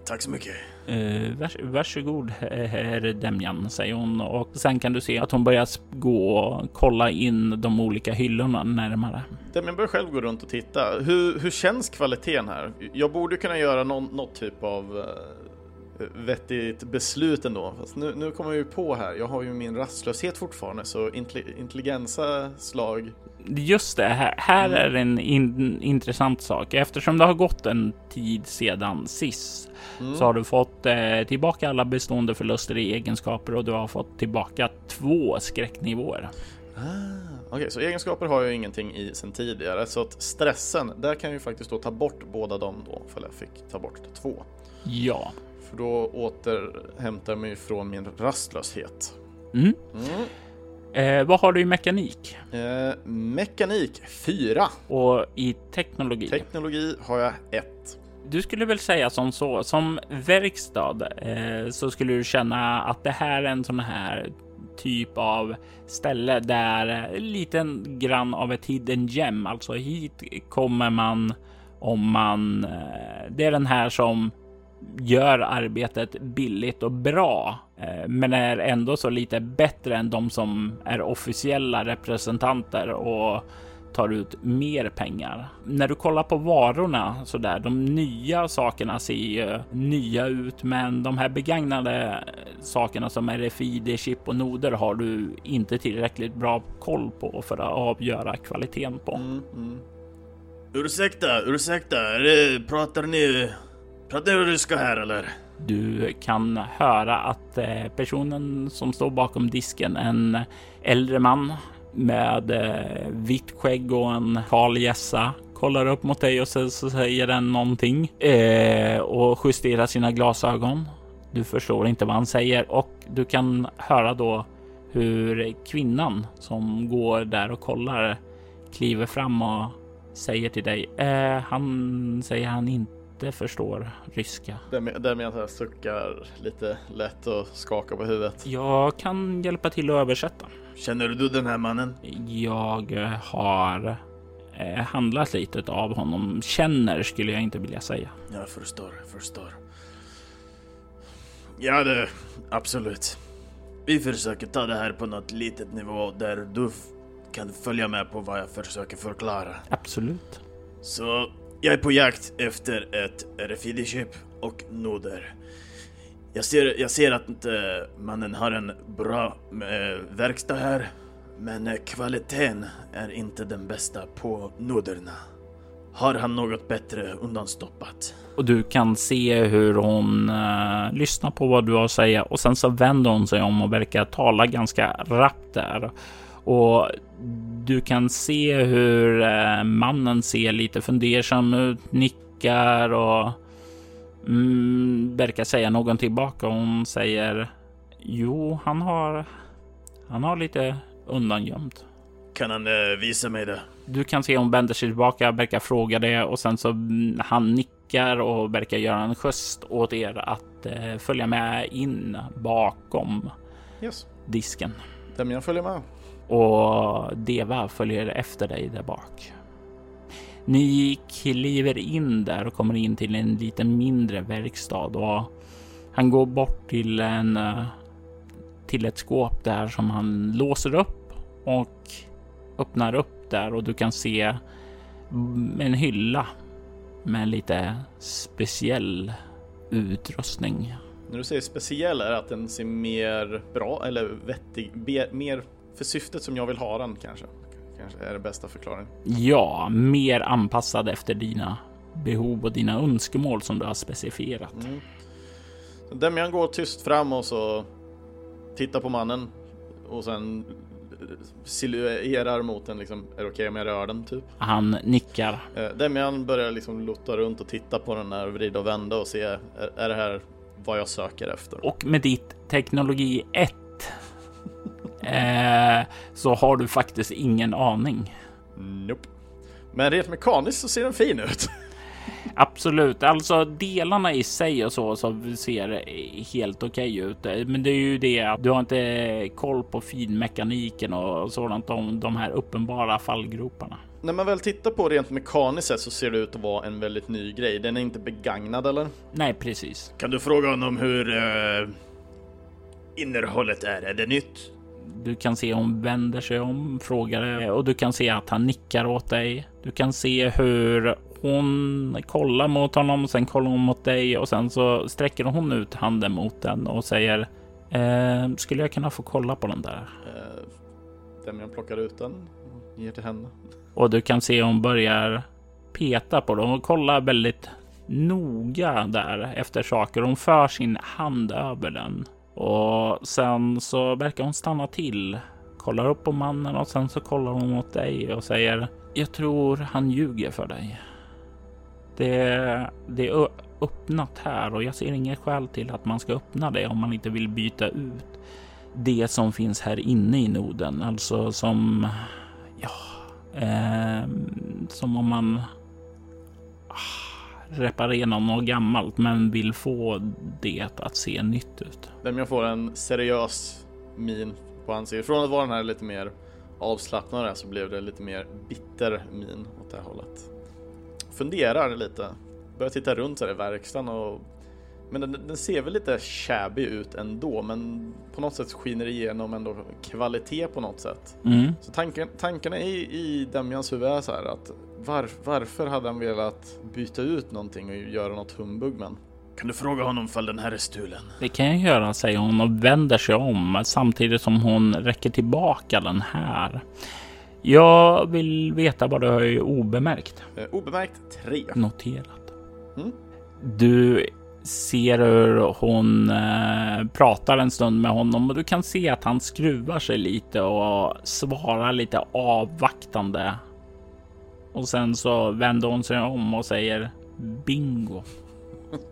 tack så mycket. Uh, vars, varsågod herr Demjan, säger hon och sen kan du se att hon börjar gå och kolla in de olika hyllorna närmare. Demjan börjar själv gå runt och titta. Hur, hur känns kvaliteten här? Jag borde kunna göra någon, något typ av uh vettigt beslut ändå. Fast nu, nu kommer jag ju på här, jag har ju min rastlöshet fortfarande så intelligensa slag. Just det, här, här mm. är en in, intressant sak. Eftersom det har gått en tid sedan sist mm. så har du fått eh, tillbaka alla bestående förluster i egenskaper och du har fått tillbaka två skräcknivåer. Ah, Okej, okay, så egenskaper har jag ingenting i sen tidigare så att stressen, där kan jag ju faktiskt då ta bort båda dem då, för jag fick ta bort två. Ja. För då återhämtar jag mig från min rastlöshet. Mm. Mm. Eh, vad har du i mekanik? Eh, mekanik 4. Och i teknologi? Teknologi har jag 1. Du skulle väl säga som så, som verkstad eh, så skulle du känna att det här är en sån här typ av ställe där liten grann av ett hidden gem, alltså hit kommer man om man. Eh, det är den här som gör arbetet billigt och bra, Eh, men är ändå så lite bättre än de som är officiella representanter och tar ut mer pengar. När du kollar på varorna så där, de nya sakerna ser ju nya ut, men de här begagnade eh, sakerna som RFID, chip och noder har du inte tillräckligt bra koll på för att avgöra kvaliteten på. Mm, mm. Ursäkta, ursäkta, pratar ni Pratar ni ryska här eller? Du kan höra att eh, personen som står bakom disken, en äldre man med eh, vitt skägg och en kal gässa, kollar upp mot dig och så, så säger den någonting eh, och justerar sina glasögon. Du förstår inte vad han säger och du kan höra då hur kvinnan som går där och kollar kliver fram och säger till dig. Eh, han säger han inte inte förstår ryska. Där med att jag suckar lite lätt och skakar på huvudet. Jag kan hjälpa till att översätta. Känner du den här mannen? Jag har eh, handlat lite av honom. Känner skulle jag inte vilja säga. Jag förstår, förstår. Ja, det absolut. Vi försöker ta det här på något litet nivå där du kan följa med på vad jag försöker förklara. Absolut. Så jag är på jakt efter ett RFID-chip och noder. Jag ser, jag ser att äh, mannen har en bra äh, verkstad här, men äh, kvaliteten är inte den bästa på noderna. Har han något bättre undanstoppat? Och du kan se hur hon uh, lyssnar på vad du har att säga och sen så vänder hon sig om och verkar tala ganska rappt där. Och du kan se hur eh, mannen ser lite fundersam ut, nickar och mm, verkar säga någonting tillbaka. Hon säger jo, han har. Han har lite undangömt. Kan han eh, visa mig det? Du kan se hon vänder sig tillbaka, verkar fråga det och sen så mm, han nickar och verkar göra en gest åt er att eh, följa med in bakom yes. disken. Demian följer med och Deva följer efter dig där bak. Ni kliver in där och kommer in till en lite mindre verkstad och han går bort till en eh, till ett skåp där som han låser upp och öppnar upp där och du kan se en hylla med lite speciell utrustning. När du säger speciell är det att den ser mer bra eller vettig, mer för syftet som jag vill ha den kanske. Kanske är det bästa förklaringen. Ja, mer anpassad efter dina behov och dina önskemål som du har specifierat. Mm. Demian går tyst fram och så tittar på mannen och sen siluerar mot den liksom, är det okej okay om jag rör den typ? Han nickar. Eh, Demian börjar liksom lutta runt och titta på den här, vrida och vända och se, är, är det här vad jag söker efter? Och med ditt teknologi 1 eh, så har du faktiskt ingen aning. Nope. Men rent mekaniskt så ser den fin ut. Absolut, alltså delarna i sig och så, så ser helt okej okay ut. Men det är ju det, du har inte koll på finmekaniken och sådant, de, de här uppenbara fallgroparna. när man väl tittar på rent mekaniskt sett så ser det ut att vara en väldigt ny grej. Den är inte begagnad eller? Nej, precis. Kan du fråga honom hur uh, innehållet är? Är det nytt? Du kan se hon vänder sig om, frågar och du kan se att han nickar åt dig. Du kan se hur hon kollar mot honom, sen kollar hon mot dig och sen så sträcker hon ut handen mot den och säger eh, Skulle jag kunna få kolla på den där? Eh, Demian plockar ut den och ger till henne. Och du kan se hon börjar peta på den och kollar väldigt noga där efter saker. Hon för sin hand över den och sen så verkar hon stanna till, kollar upp på mannen och sen så kollar hon mot dig och säger Jag tror han ljuger för dig. Det, det är öppnat här och jag ser inget skäl till att man ska öppna det om man inte vill byta ut det som finns här inne i noden. Alltså som, ja, eh, som om man ah, reparerar något gammalt men vill få det att se nytt ut. Vem jag får en seriös min på ansiktet. Från att vara den här lite mer avslappnade så blev det lite mer bitter min åt det här hållet funderar lite. Börjar titta runt så här i verkstaden och men den, den, ser väl lite shabby ut ändå, men på något sätt skiner igenom ändå kvalitet på något sätt. Mm. Så tanken, tankarna i, i Damians huvud är så här att var, varför hade han velat byta ut någonting och göra något humbug men? Kan du fråga honom ifall den här är stulen? Det kan jag göra, säger hon och vänder sig om samtidigt som hon räcker tillbaka den här. Jag vill veta vad du har obemärkt. Eh, obemärkt 3. Noterat. Mm. Du ser hur hon eh, pratar en stund med honom och du kan se att han skruvar sig lite och svarar lite avvaktande. Och sen så vänder hon sig om och säger bingo.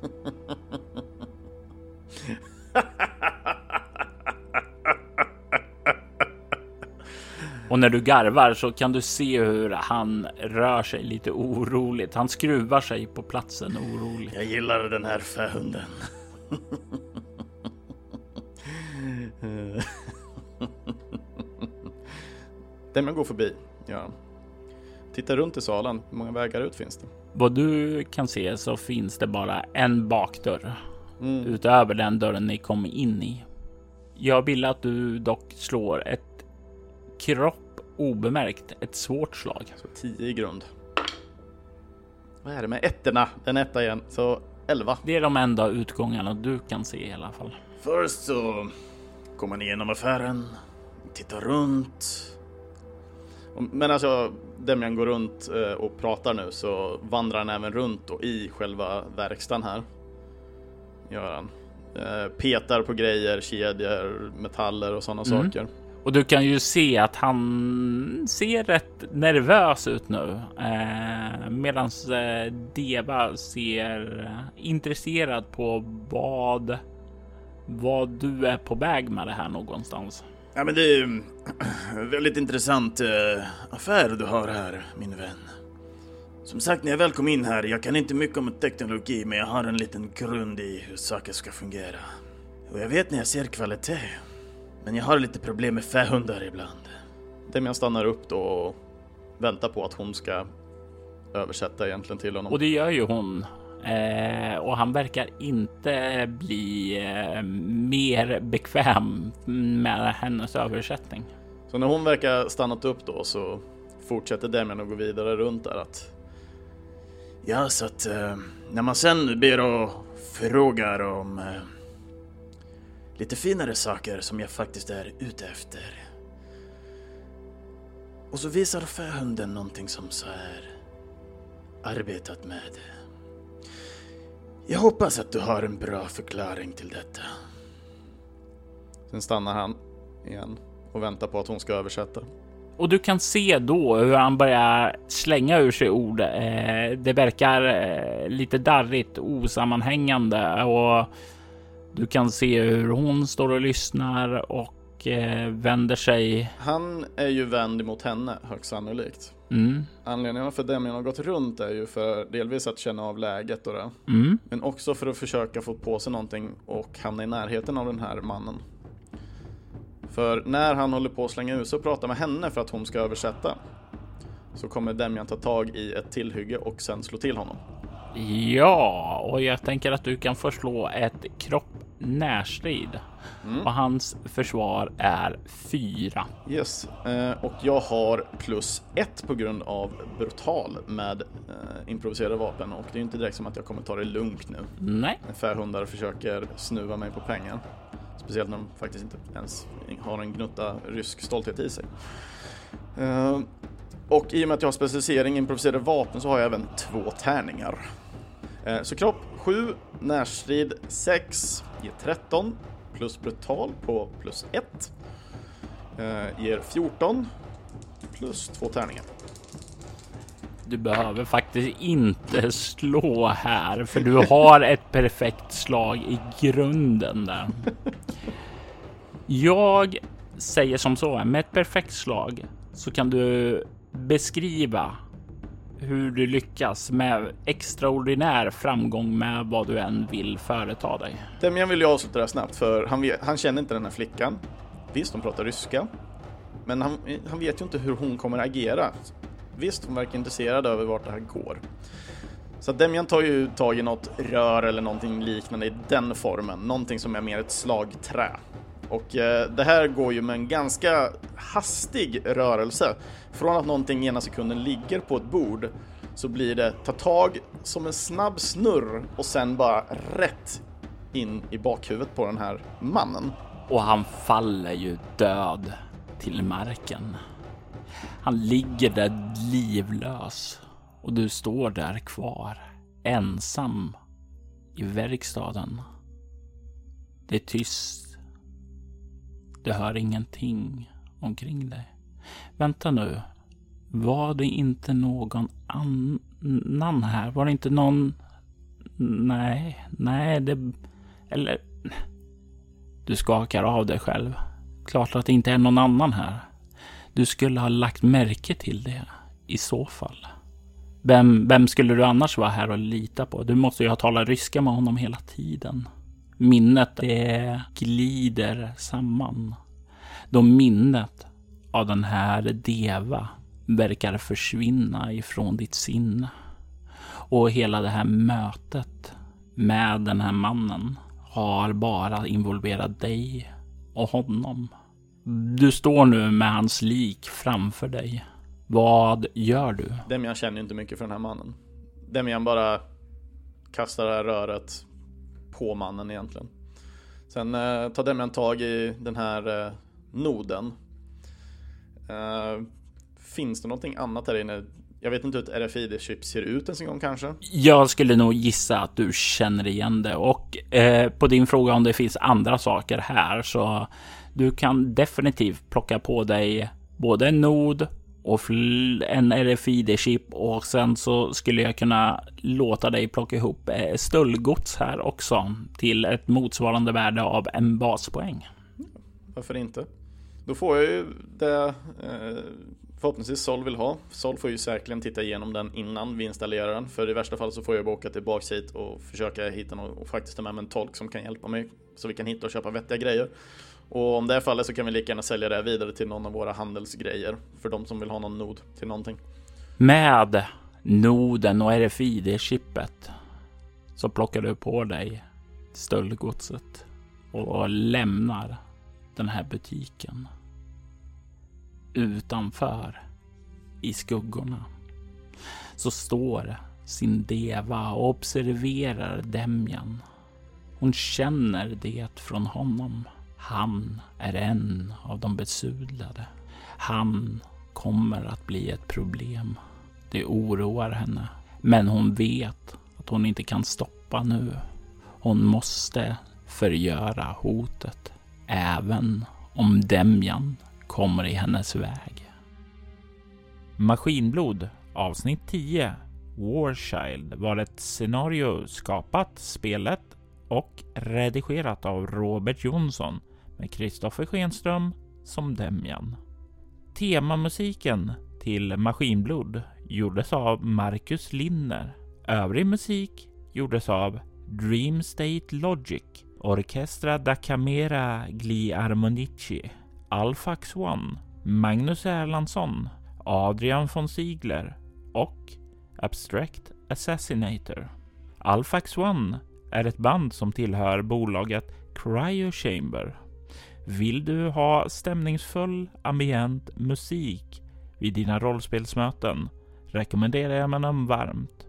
Och när du garvar så kan du se hur han rör sig lite oroligt. Han skruvar sig på platsen oroligt. Jag gillar den här fähunden. Den går förbi. Ja. Titta runt i salen. Hur många vägar ut finns det? Vad du kan se så finns det bara en bakdörr mm. utöver den dörren ni kom in i. Jag vill att du dock slår ett kropp obemärkt. Ett svårt slag. Så 10 i grund. Vad är det med ettorna? En etta igen. Så 11. Det är de enda utgångarna du kan se i alla fall. Först så går man igenom affären, tittar runt. Men alltså, Demian går runt eh, och pratar nu så vandrar han även runt och i själva verkstaden här. Gör han. Eh, petar på grejer, kedjor, metaller och sådana mm. saker. Och du kan ju se att han ser rätt nervös ut nu. Eh, Medan eh, Deva ser intresserad på vad, vad du är på väg med det här någonstans. Ja, men det är en väldigt intressant eh, affär du har här, min vän. Som sagt, när jag väl kom in här, jag kan inte mycket om teknologi, men jag har en liten grund i hur saker ska fungera. Och jag vet när jag ser kvalitet. Men jag har lite problem med fähundar ibland. Demian stannar upp då och väntar på att hon ska översätta egentligen till honom. Och det gör ju hon. Eh, och han verkar inte bli eh, mer bekväm med hennes översättning. Så när hon verkar stannat upp då så fortsätter Demian att gå vidare runt där att Ja, så att eh, när man sen ber och frågar om eh, lite finare saker som jag faktiskt är ute efter. Och så visar fähunden någonting som så är arbetat med. Jag hoppas att du har en bra förklaring till detta. Sen stannar han igen och väntar på att hon ska översätta. Och du kan se då hur han börjar slänga ur sig ord. Eh, det verkar eh, lite darrigt, osammanhängande och du kan se hur hon står och lyssnar och eh, vänder sig. Han är ju vänd mot henne högst sannolikt. Mm. Anledningen för Demian har gått runt är ju för delvis att känna av läget och det. Mm. Men också för att försöka få på sig någonting och hamna i närheten av den här mannen. För när han håller på att slänga ut så pratar med henne för att hon ska översätta. så kommer Demian ta tag i ett tillhygge och sen slå till honom. Ja, och jag tänker att du kan förslå ett kropp närstrid mm. och hans försvar är fyra. Yes, eh, och jag har plus ett på grund av brutal med eh, improviserade vapen och det är inte direkt som att jag kommer ta det lugnt nu. Nej. Färhundar försöker snuva mig på pengar. Speciellt när de faktiskt inte ens har en gnutta rysk stolthet i sig. Eh, och i och med att jag har specialisering improviserade vapen så har jag även två tärningar. Eh, så kropp 7, närstrid 6, ger 13, plus brutal på plus 1. Eh, ger 14, plus 2 tärningar. Du behöver faktiskt inte slå här, för du har ett perfekt slag i grunden där. Jag säger som så, med ett perfekt slag så kan du beskriva hur du lyckas med extraordinär framgång med vad du än vill företa dig. Demjan vill ju avsluta det här snabbt för han, vet, han känner inte den här flickan. Visst, hon pratar ryska. Men han, han vet ju inte hur hon kommer agera. Visst, hon verkar intresserad över vart det här går. Så Demjan tar ju tag i något rör eller någonting liknande i den formen. Någonting som är mer ett slagträ. Och eh, det här går ju med en ganska hastig rörelse. Från att någonting ena sekunden ligger på ett bord så blir det ta tag som en snabb snurr och sen bara rätt in i bakhuvudet på den här mannen. Och han faller ju död till marken. Han ligger där livlös och du står där kvar ensam i verkstaden. Det är tyst du hör ingenting omkring dig. Vänta nu. Var det inte någon annan här? Var det inte någon... Nej, nej, det... Eller... Du skakar av dig själv. Klart att det inte är någon annan här. Du skulle ha lagt märke till det i så fall. Vem, vem skulle du annars vara här och lita på? Du måste ju ha talat ryska med honom hela tiden minnet det glider samman. Då minnet av den här Deva verkar försvinna ifrån ditt sinne. Och hela det här mötet med den här mannen har bara involverat dig och honom. Du står nu med hans lik framför dig. Vad gör du? Demian känner inte mycket för den här mannen. Demian bara kastar det här röret på mannen egentligen. Sen eh, tar Demian tag i den här eh, noden. Eh, finns det någonting annat här inne? Jag vet inte hur ett RFID-chip ser ut ens en gång kanske? Jag skulle nog gissa att du känner igen det och eh, på din fråga om det finns andra saker här så du kan definitivt plocka på dig både en nod och en RFID-chip och sen så skulle jag kunna låta dig plocka ihop eh, stöldgods här också till ett motsvarande värde av en baspoäng. Varför inte? Då får jag ju det eh, förhoppningsvis Sol vill ha. Sol får ju säkerligen titta igenom den innan vi installerar den. För i värsta fall så får jag bara åka tillbaks hit och försöka hitta någon och faktiskt ta med mig en tolk som kan hjälpa mig så vi kan hitta och köpa vettiga grejer. Och om det är fallet så kan vi lika gärna sälja det vidare till någon av våra handelsgrejer för de som vill ha någon nod till någonting. Med noden och RFID-chippet så plockar du på dig stöldgodset och lämnar den här butiken. Utanför i skuggorna så står sin deva och observerar Demjan. Hon känner det från honom. Han är en av de besudlade. Han kommer att bli ett problem. Det oroar henne. Men hon vet att hon inte kan stoppa nu. Hon måste förgöra hotet. Även om Demjan kommer i hennes väg. Maskinblod avsnitt 10 Warchild var ett scenario skapat, spelet och redigerat av Robert Jonsson med Kristoffer Schenström som Demjan. Temamusiken till Maskinblod gjordes av Marcus Linner. Övrig musik gjordes av Dream State Logic, Orchestra da Camera Gli Armonici, Alfax One, Magnus Erlandsson, Adrian von Ziegler och Abstract Assassinator. Alfax One är ett band som tillhör bolaget Cryo Chamber. Vill du ha stämningsfull ambient musik vid dina rollspelsmöten rekommenderar jag den varmt.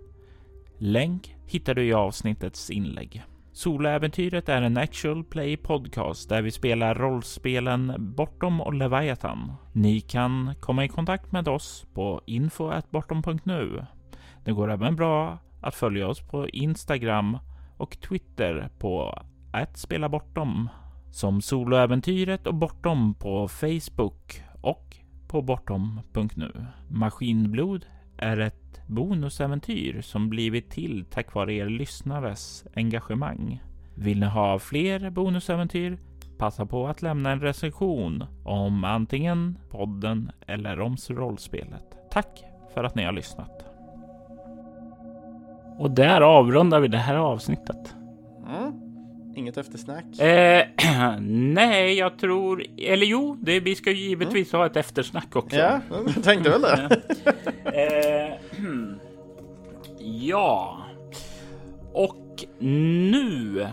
Länk hittar du i avsnittets inlägg. Soloäventyret är en actual play podcast där vi spelar rollspelen Bortom och Leviathan. Ni kan komma i kontakt med oss på info.bortom.nu. Det går även bra att följa oss på Instagram och Twitter på att spela bortom som soloäventyret och bortom på Facebook och på bortom.nu. Maskinblod är ett bonusäventyr som blivit till tack vare er lyssnares engagemang. Vill ni ha fler bonusäventyr? Passa på att lämna en recension om antingen podden eller om rollspelet. Tack för att ni har lyssnat. Och där avrundar vi det här avsnittet. Mm. Inget eftersnack? Eh, nej, jag tror... Eller jo, det, vi ska ju givetvis mm. ha ett eftersnack också. Ja, jag tänkte väl det. eh, ja. Och nu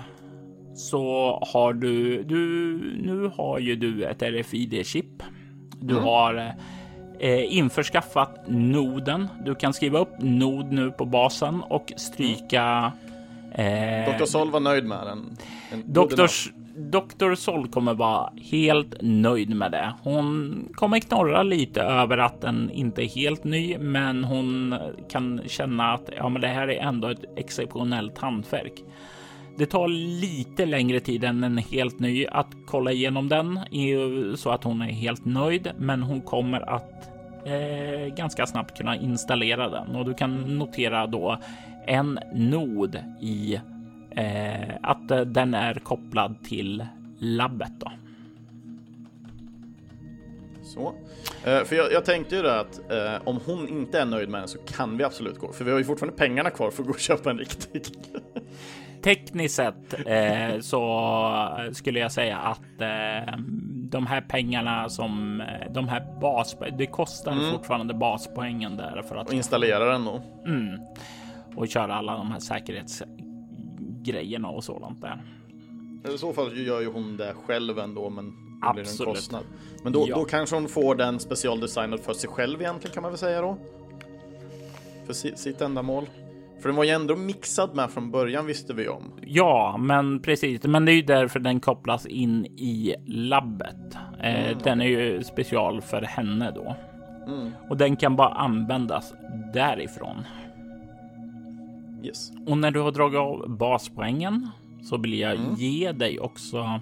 så har du, du... Nu har ju du ett RFID-chip. Du mm. har eh, införskaffat noden. Du kan skriva upp nod nu på basen och stryka Eh, Dr. Sol var nöjd med den. Dr. Dr. Sol kommer vara helt nöjd med det. Hon kommer knorra lite över att den inte är helt ny, men hon kan känna att ja, men det här är ändå ett exceptionellt hantverk. Det tar lite längre tid än en helt ny att kolla igenom den så att hon är helt nöjd, men hon kommer att eh, ganska snabbt kunna installera den och du kan notera då en nod i eh, att den är kopplad till labbet. Då. Så. Eh, för jag, jag, tänkte ju det att eh, om hon inte är nöjd med den så kan vi absolut gå, för vi har ju fortfarande pengarna kvar för att gå och köpa en riktig. Tekniskt sett eh, så skulle jag säga att eh, de här pengarna som eh, de här bas, det kostar mm. fortfarande baspoängen där för att och installera den då. Mm och köra alla de här säkerhetsgrejerna och sådant där. I så fall gör ju hon det själv ändå, men det blir en kostnad. Men då, ja. då kanske hon får den specialdesignad för sig själv egentligen kan man väl säga då. För sitt ändamål. För den var ju ändå mixad med från början visste vi om. Ja, men precis. Men det är ju därför den kopplas in i labbet. Eh, mm. Den är ju special för henne då. Mm. Och den kan bara användas därifrån. Yes. Och när du har dragit av baspoängen så vill jag mm. ge dig också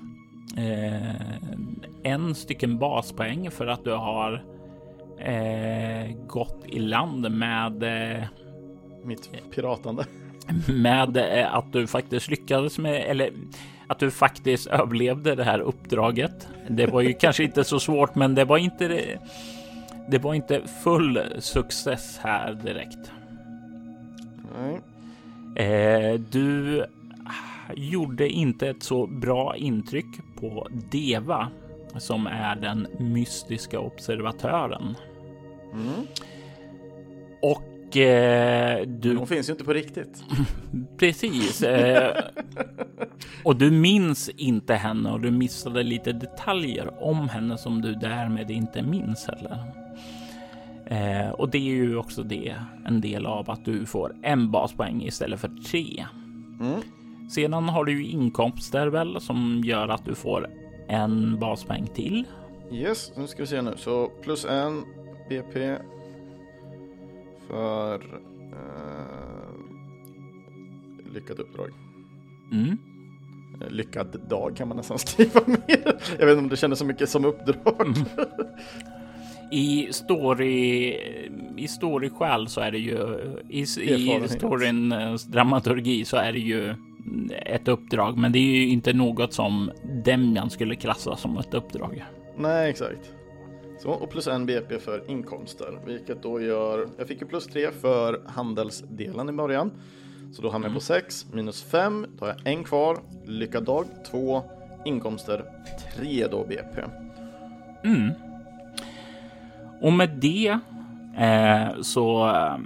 eh, en stycken baspoäng för att du har eh, gått i land med eh, mitt piratande. Med eh, att du faktiskt lyckades med, eller att du faktiskt överlevde det här uppdraget. Det var ju kanske inte så svårt, men det var inte det. Det var inte full success här direkt. Nej. Eh, du gjorde inte ett så bra intryck på Deva som är den mystiska observatören. Mm. Och eh, du... hon finns ju inte på riktigt. Precis. Eh, och du minns inte henne och du missade lite detaljer om henne som du därmed inte minns heller. Eh, och det är ju också det en del av att du får en baspoäng istället för tre. Mm. Sedan har du ju inkomster väl som gör att du får en baspoäng till. Yes, nu ska vi se nu. Så plus en BP för eh, lyckat uppdrag. Mm. Eh, lyckad dag kan man nästan skriva mer. Jag vet inte om det kändes så mycket som uppdrag. Mm. i story i storyskäl så är det ju i, i storyns dramaturgi så är det ju ett uppdrag, men det är ju inte något som Demjan skulle klassa som ett uppdrag. Nej, exakt. Så, och plus en BP för inkomster, vilket då gör, jag fick ju plus tre för handelsdelen i början. Så då hamnar jag på 6 mm. minus 5, då har jag en kvar, lyckad dag 2, inkomster 3 då BP. Mm. Och med det eh, så eh,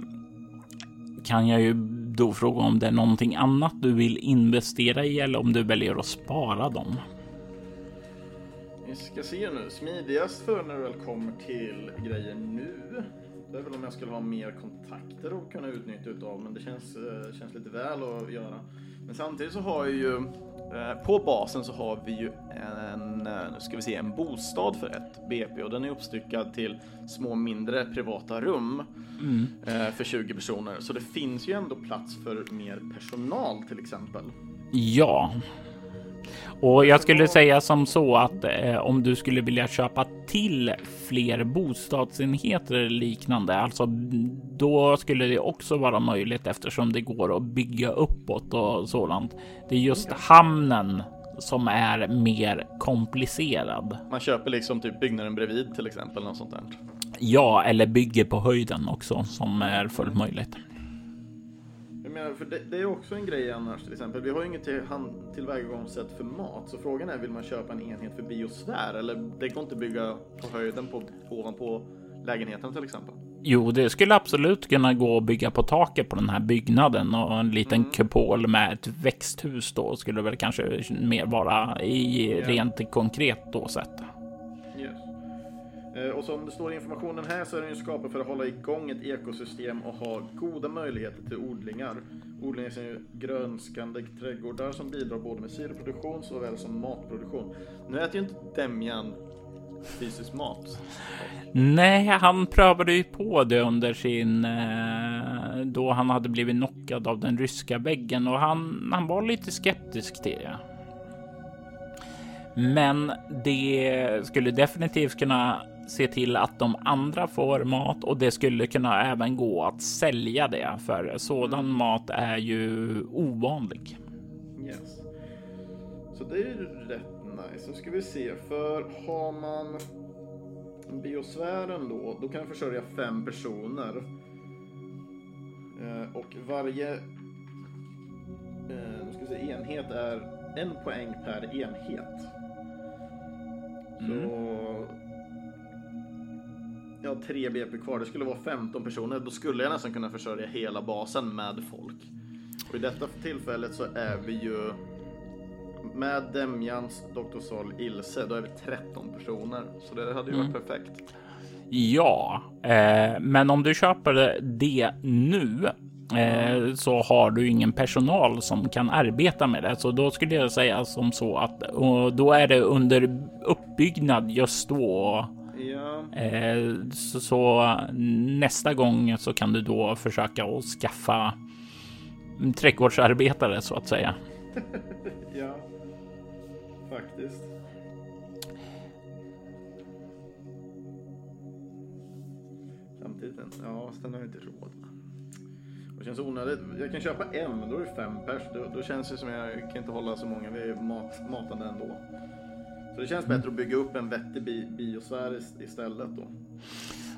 kan jag ju då fråga om det är någonting annat du vill investera i eller om du väljer att spara dem. Vi ska se nu. Smidigast för när du väl kommer till grejer nu. Det är väl om jag skulle ha mer kontakter och kunna utnyttja utav, men det känns, eh, känns lite väl att göra. Men samtidigt så har jag ju på basen så har vi ju en, eh, nu ska vi se, en bostad för ett BP och den är uppstyckad till små mindre privata rum mm. för 20 personer. Så det finns ju ändå plats för mer personal till exempel. Ja, och jag skulle säga som så att eh, om du skulle vilja köpa till fler bostadsenheter eller liknande, alltså då skulle det också vara möjligt eftersom det går att bygga uppåt och sådant. Det är just hamnen som är mer komplicerad. Man köper liksom typ byggnaden bredvid till exempel, något sånt där. Ja, eller bygger på höjden också som är fullt möjligt menar, för det, det, är också en grej annars till exempel. Vi har ju inget till, tillvägagångssätt för mat. Så frågan är, vill man köpa en enhet för biosfär? Eller det går inte att bygga på höjden på, ovanpå lägenheten till exempel? Jo, det skulle absolut kunna gå att bygga på taket på den här byggnaden och en liten mm. kupol med ett växthus då skulle väl kanske mer vara i yeah. rent konkret då sett. Eh, och som det står i informationen här så är den ju skapad för att hålla igång ett ekosystem och ha goda möjligheter till odlingar. Odlingar är ju grönskande trädgårdar som bidrar både med syreproduktion såväl som matproduktion. Nu äter ju inte Demjan fysisk mat. Nej, han prövade ju på det under sin eh, då han hade blivit knockad av den ryska väggen och han, han var lite skeptisk till det. Men det skulle definitivt kunna se till att de andra får mat och det skulle kunna även gå att sälja det för sådan mat är ju ovanlig. Yes. Så det är ju rätt nice. Så ska vi se, för har man biosfären då, då kan jag försörja fem personer. Eh, och varje eh, ska vi se, enhet är en poäng per enhet. Så mm jag har tre BP kvar. Det skulle vara 15 personer. Då skulle jag nästan kunna försörja hela basen med folk. Och i detta tillfället så är vi ju med Demjans, Dr. Sol, Ilse, då är vi 13 personer. Så det hade ju varit mm. perfekt. Ja, eh, men om du köper det nu eh, så har du ingen personal som kan arbeta med det. Så då skulle jag säga som så att och då är det under uppbyggnad just då Eh, så, så, nästa gång så kan du då försöka att skaffa trädgårdsarbetare så att säga. ja, faktiskt. Samtidigt, ja, sen har jag inte råd. Det känns onödigt. Jag kan köpa en, men då är det fem pers. Då, då känns det som jag kan inte hålla så många. Vi är mat, matande ändå. Så det känns bättre att bygga upp en vettig bi biosfär istället då.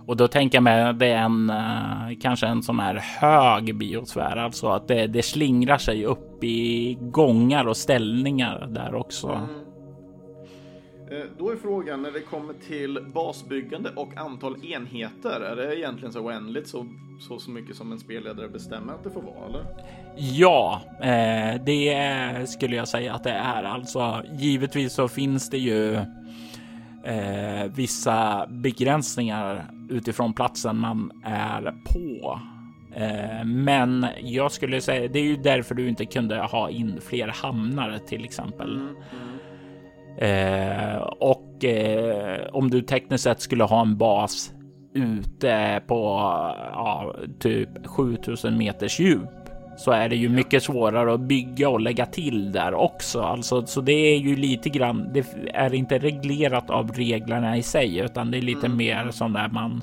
Och då tänker jag mig det är en uh, kanske en sån här hög biosfär, alltså att det, det slingrar sig upp i gångar och ställningar där också. Mm. Eh, då är frågan när det kommer till basbyggande och antal enheter, är det egentligen så oändligt så, så, så mycket som en spelledare bestämmer att det får vara? Eller? Ja, eh, det skulle jag säga att det är. Alltså givetvis så finns det ju eh, vissa begränsningar utifrån platsen man är på. Eh, men jag skulle säga det är ju därför du inte kunde ha in fler hamnar till exempel. Mm, mm. Eh, och eh, om du tekniskt sett skulle ha en bas ute på ja, typ 7000 meters djup så är det ju mycket svårare att bygga och lägga till där också. Alltså, så det är ju lite grann. Det är inte reglerat av reglerna i sig, utan det är lite mm. mer som där man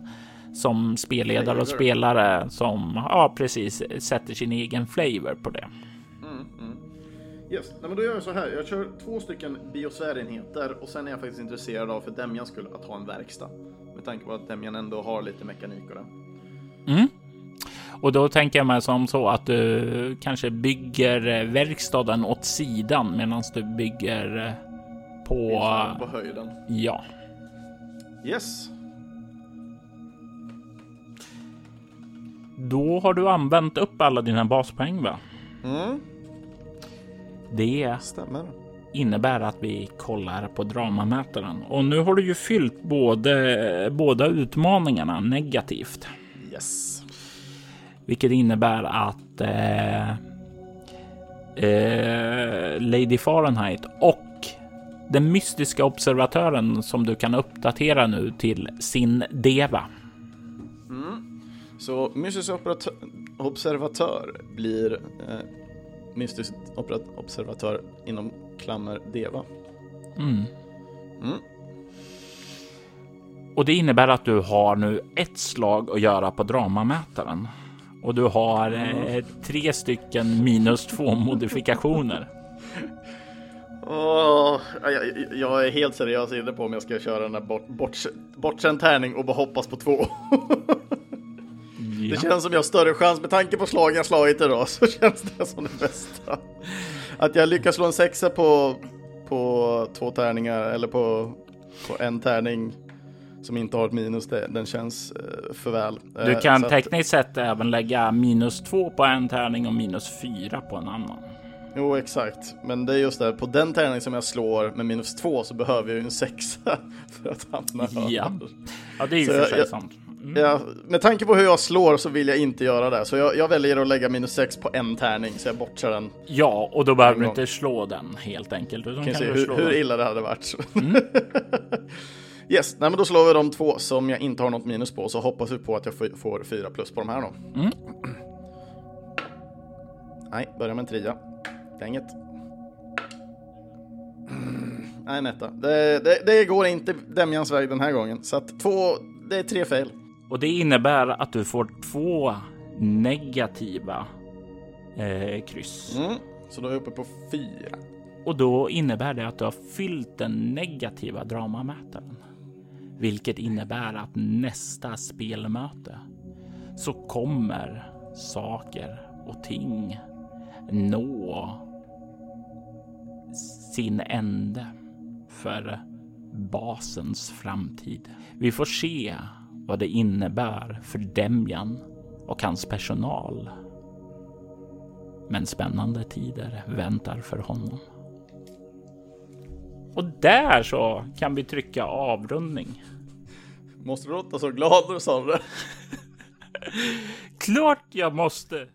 som spelledare och spelare som ja, precis sätter sin egen flavor på det. Yes, Nej, men då gör jag så här. Jag kör två stycken biosfärenheter och sen är jag faktiskt intresserad av för Demjan skulle att ha en verkstad. Med tanke på att Demjan ändå har lite mekanik och det. Mm. Och då tänker jag mig som så att du kanske bygger verkstaden åt sidan medan du bygger på... På höjden? Ja. Yes. Då har du använt upp alla dina baspoäng va? Mm. Det stämmer. innebär att vi kollar på dramamätaren och nu har du ju fyllt både båda utmaningarna negativt. Yes. Vilket innebär att eh, eh, Lady Fahrenheit och den mystiska observatören som du kan uppdatera nu till sin Deva. Mm. Så mystisk observatör blir eh, mystisk observatör inom klammer Deva. Mm. Mm. Och det innebär att du har nu ett slag att göra på dramamätaren. Och du har eh, tre stycken minus två modifikationer. Oh, jag, jag, är helt seriös inne på om jag ska köra den där bort, bort, bortsänd tärning och bara hoppas på två. Det känns som jag har större chans med tanke på slagen jag slagit idag så känns det som det bästa. Att jag lyckas slå en sexa på, på två tärningar eller på, på en tärning som inte har ett minus, det, den känns eh, för väl. Du eh, kan tekniskt att... sett även lägga minus två på en tärning och minus fyra på en annan. Jo, exakt. Men det är just det, på den tärning som jag slår med minus två så behöver jag ju en sexa för att hamna Ja, ja det är ju för sig sant. Mm. Med tanke på hur jag slår så vill jag inte göra det. Så jag, jag väljer att lägga minus 6 på en tärning så jag bortsar den. Ja, och då behöver du inte slå den helt enkelt. Utan kan, kan se hur, hur, illa det hade varit. Mm. yes, nej, men då slår vi de två som jag inte har något minus på. Så hoppas vi på att jag får 4 plus på de här då. Mm. Nej, börja med en trea. Det är inget. Nej, en etta. Det, det, det, går inte Demjans väg den här gången. Så att två, det är tre fel. Och det innebär att du får två negativa eh, kryss. Mm, så då är jag uppe på fyra. Och då innebär det att du har fyllt den negativa dramamätaren. Vilket innebär att nästa spelmöte så kommer saker och ting nå sin ände för basens framtid. Vi får se vad det innebär för Demjan och hans personal. Men spännande tider väntar för honom. Och där så kan vi trycka avrundning. Måste du låta så glad när du sa det? Klart jag måste!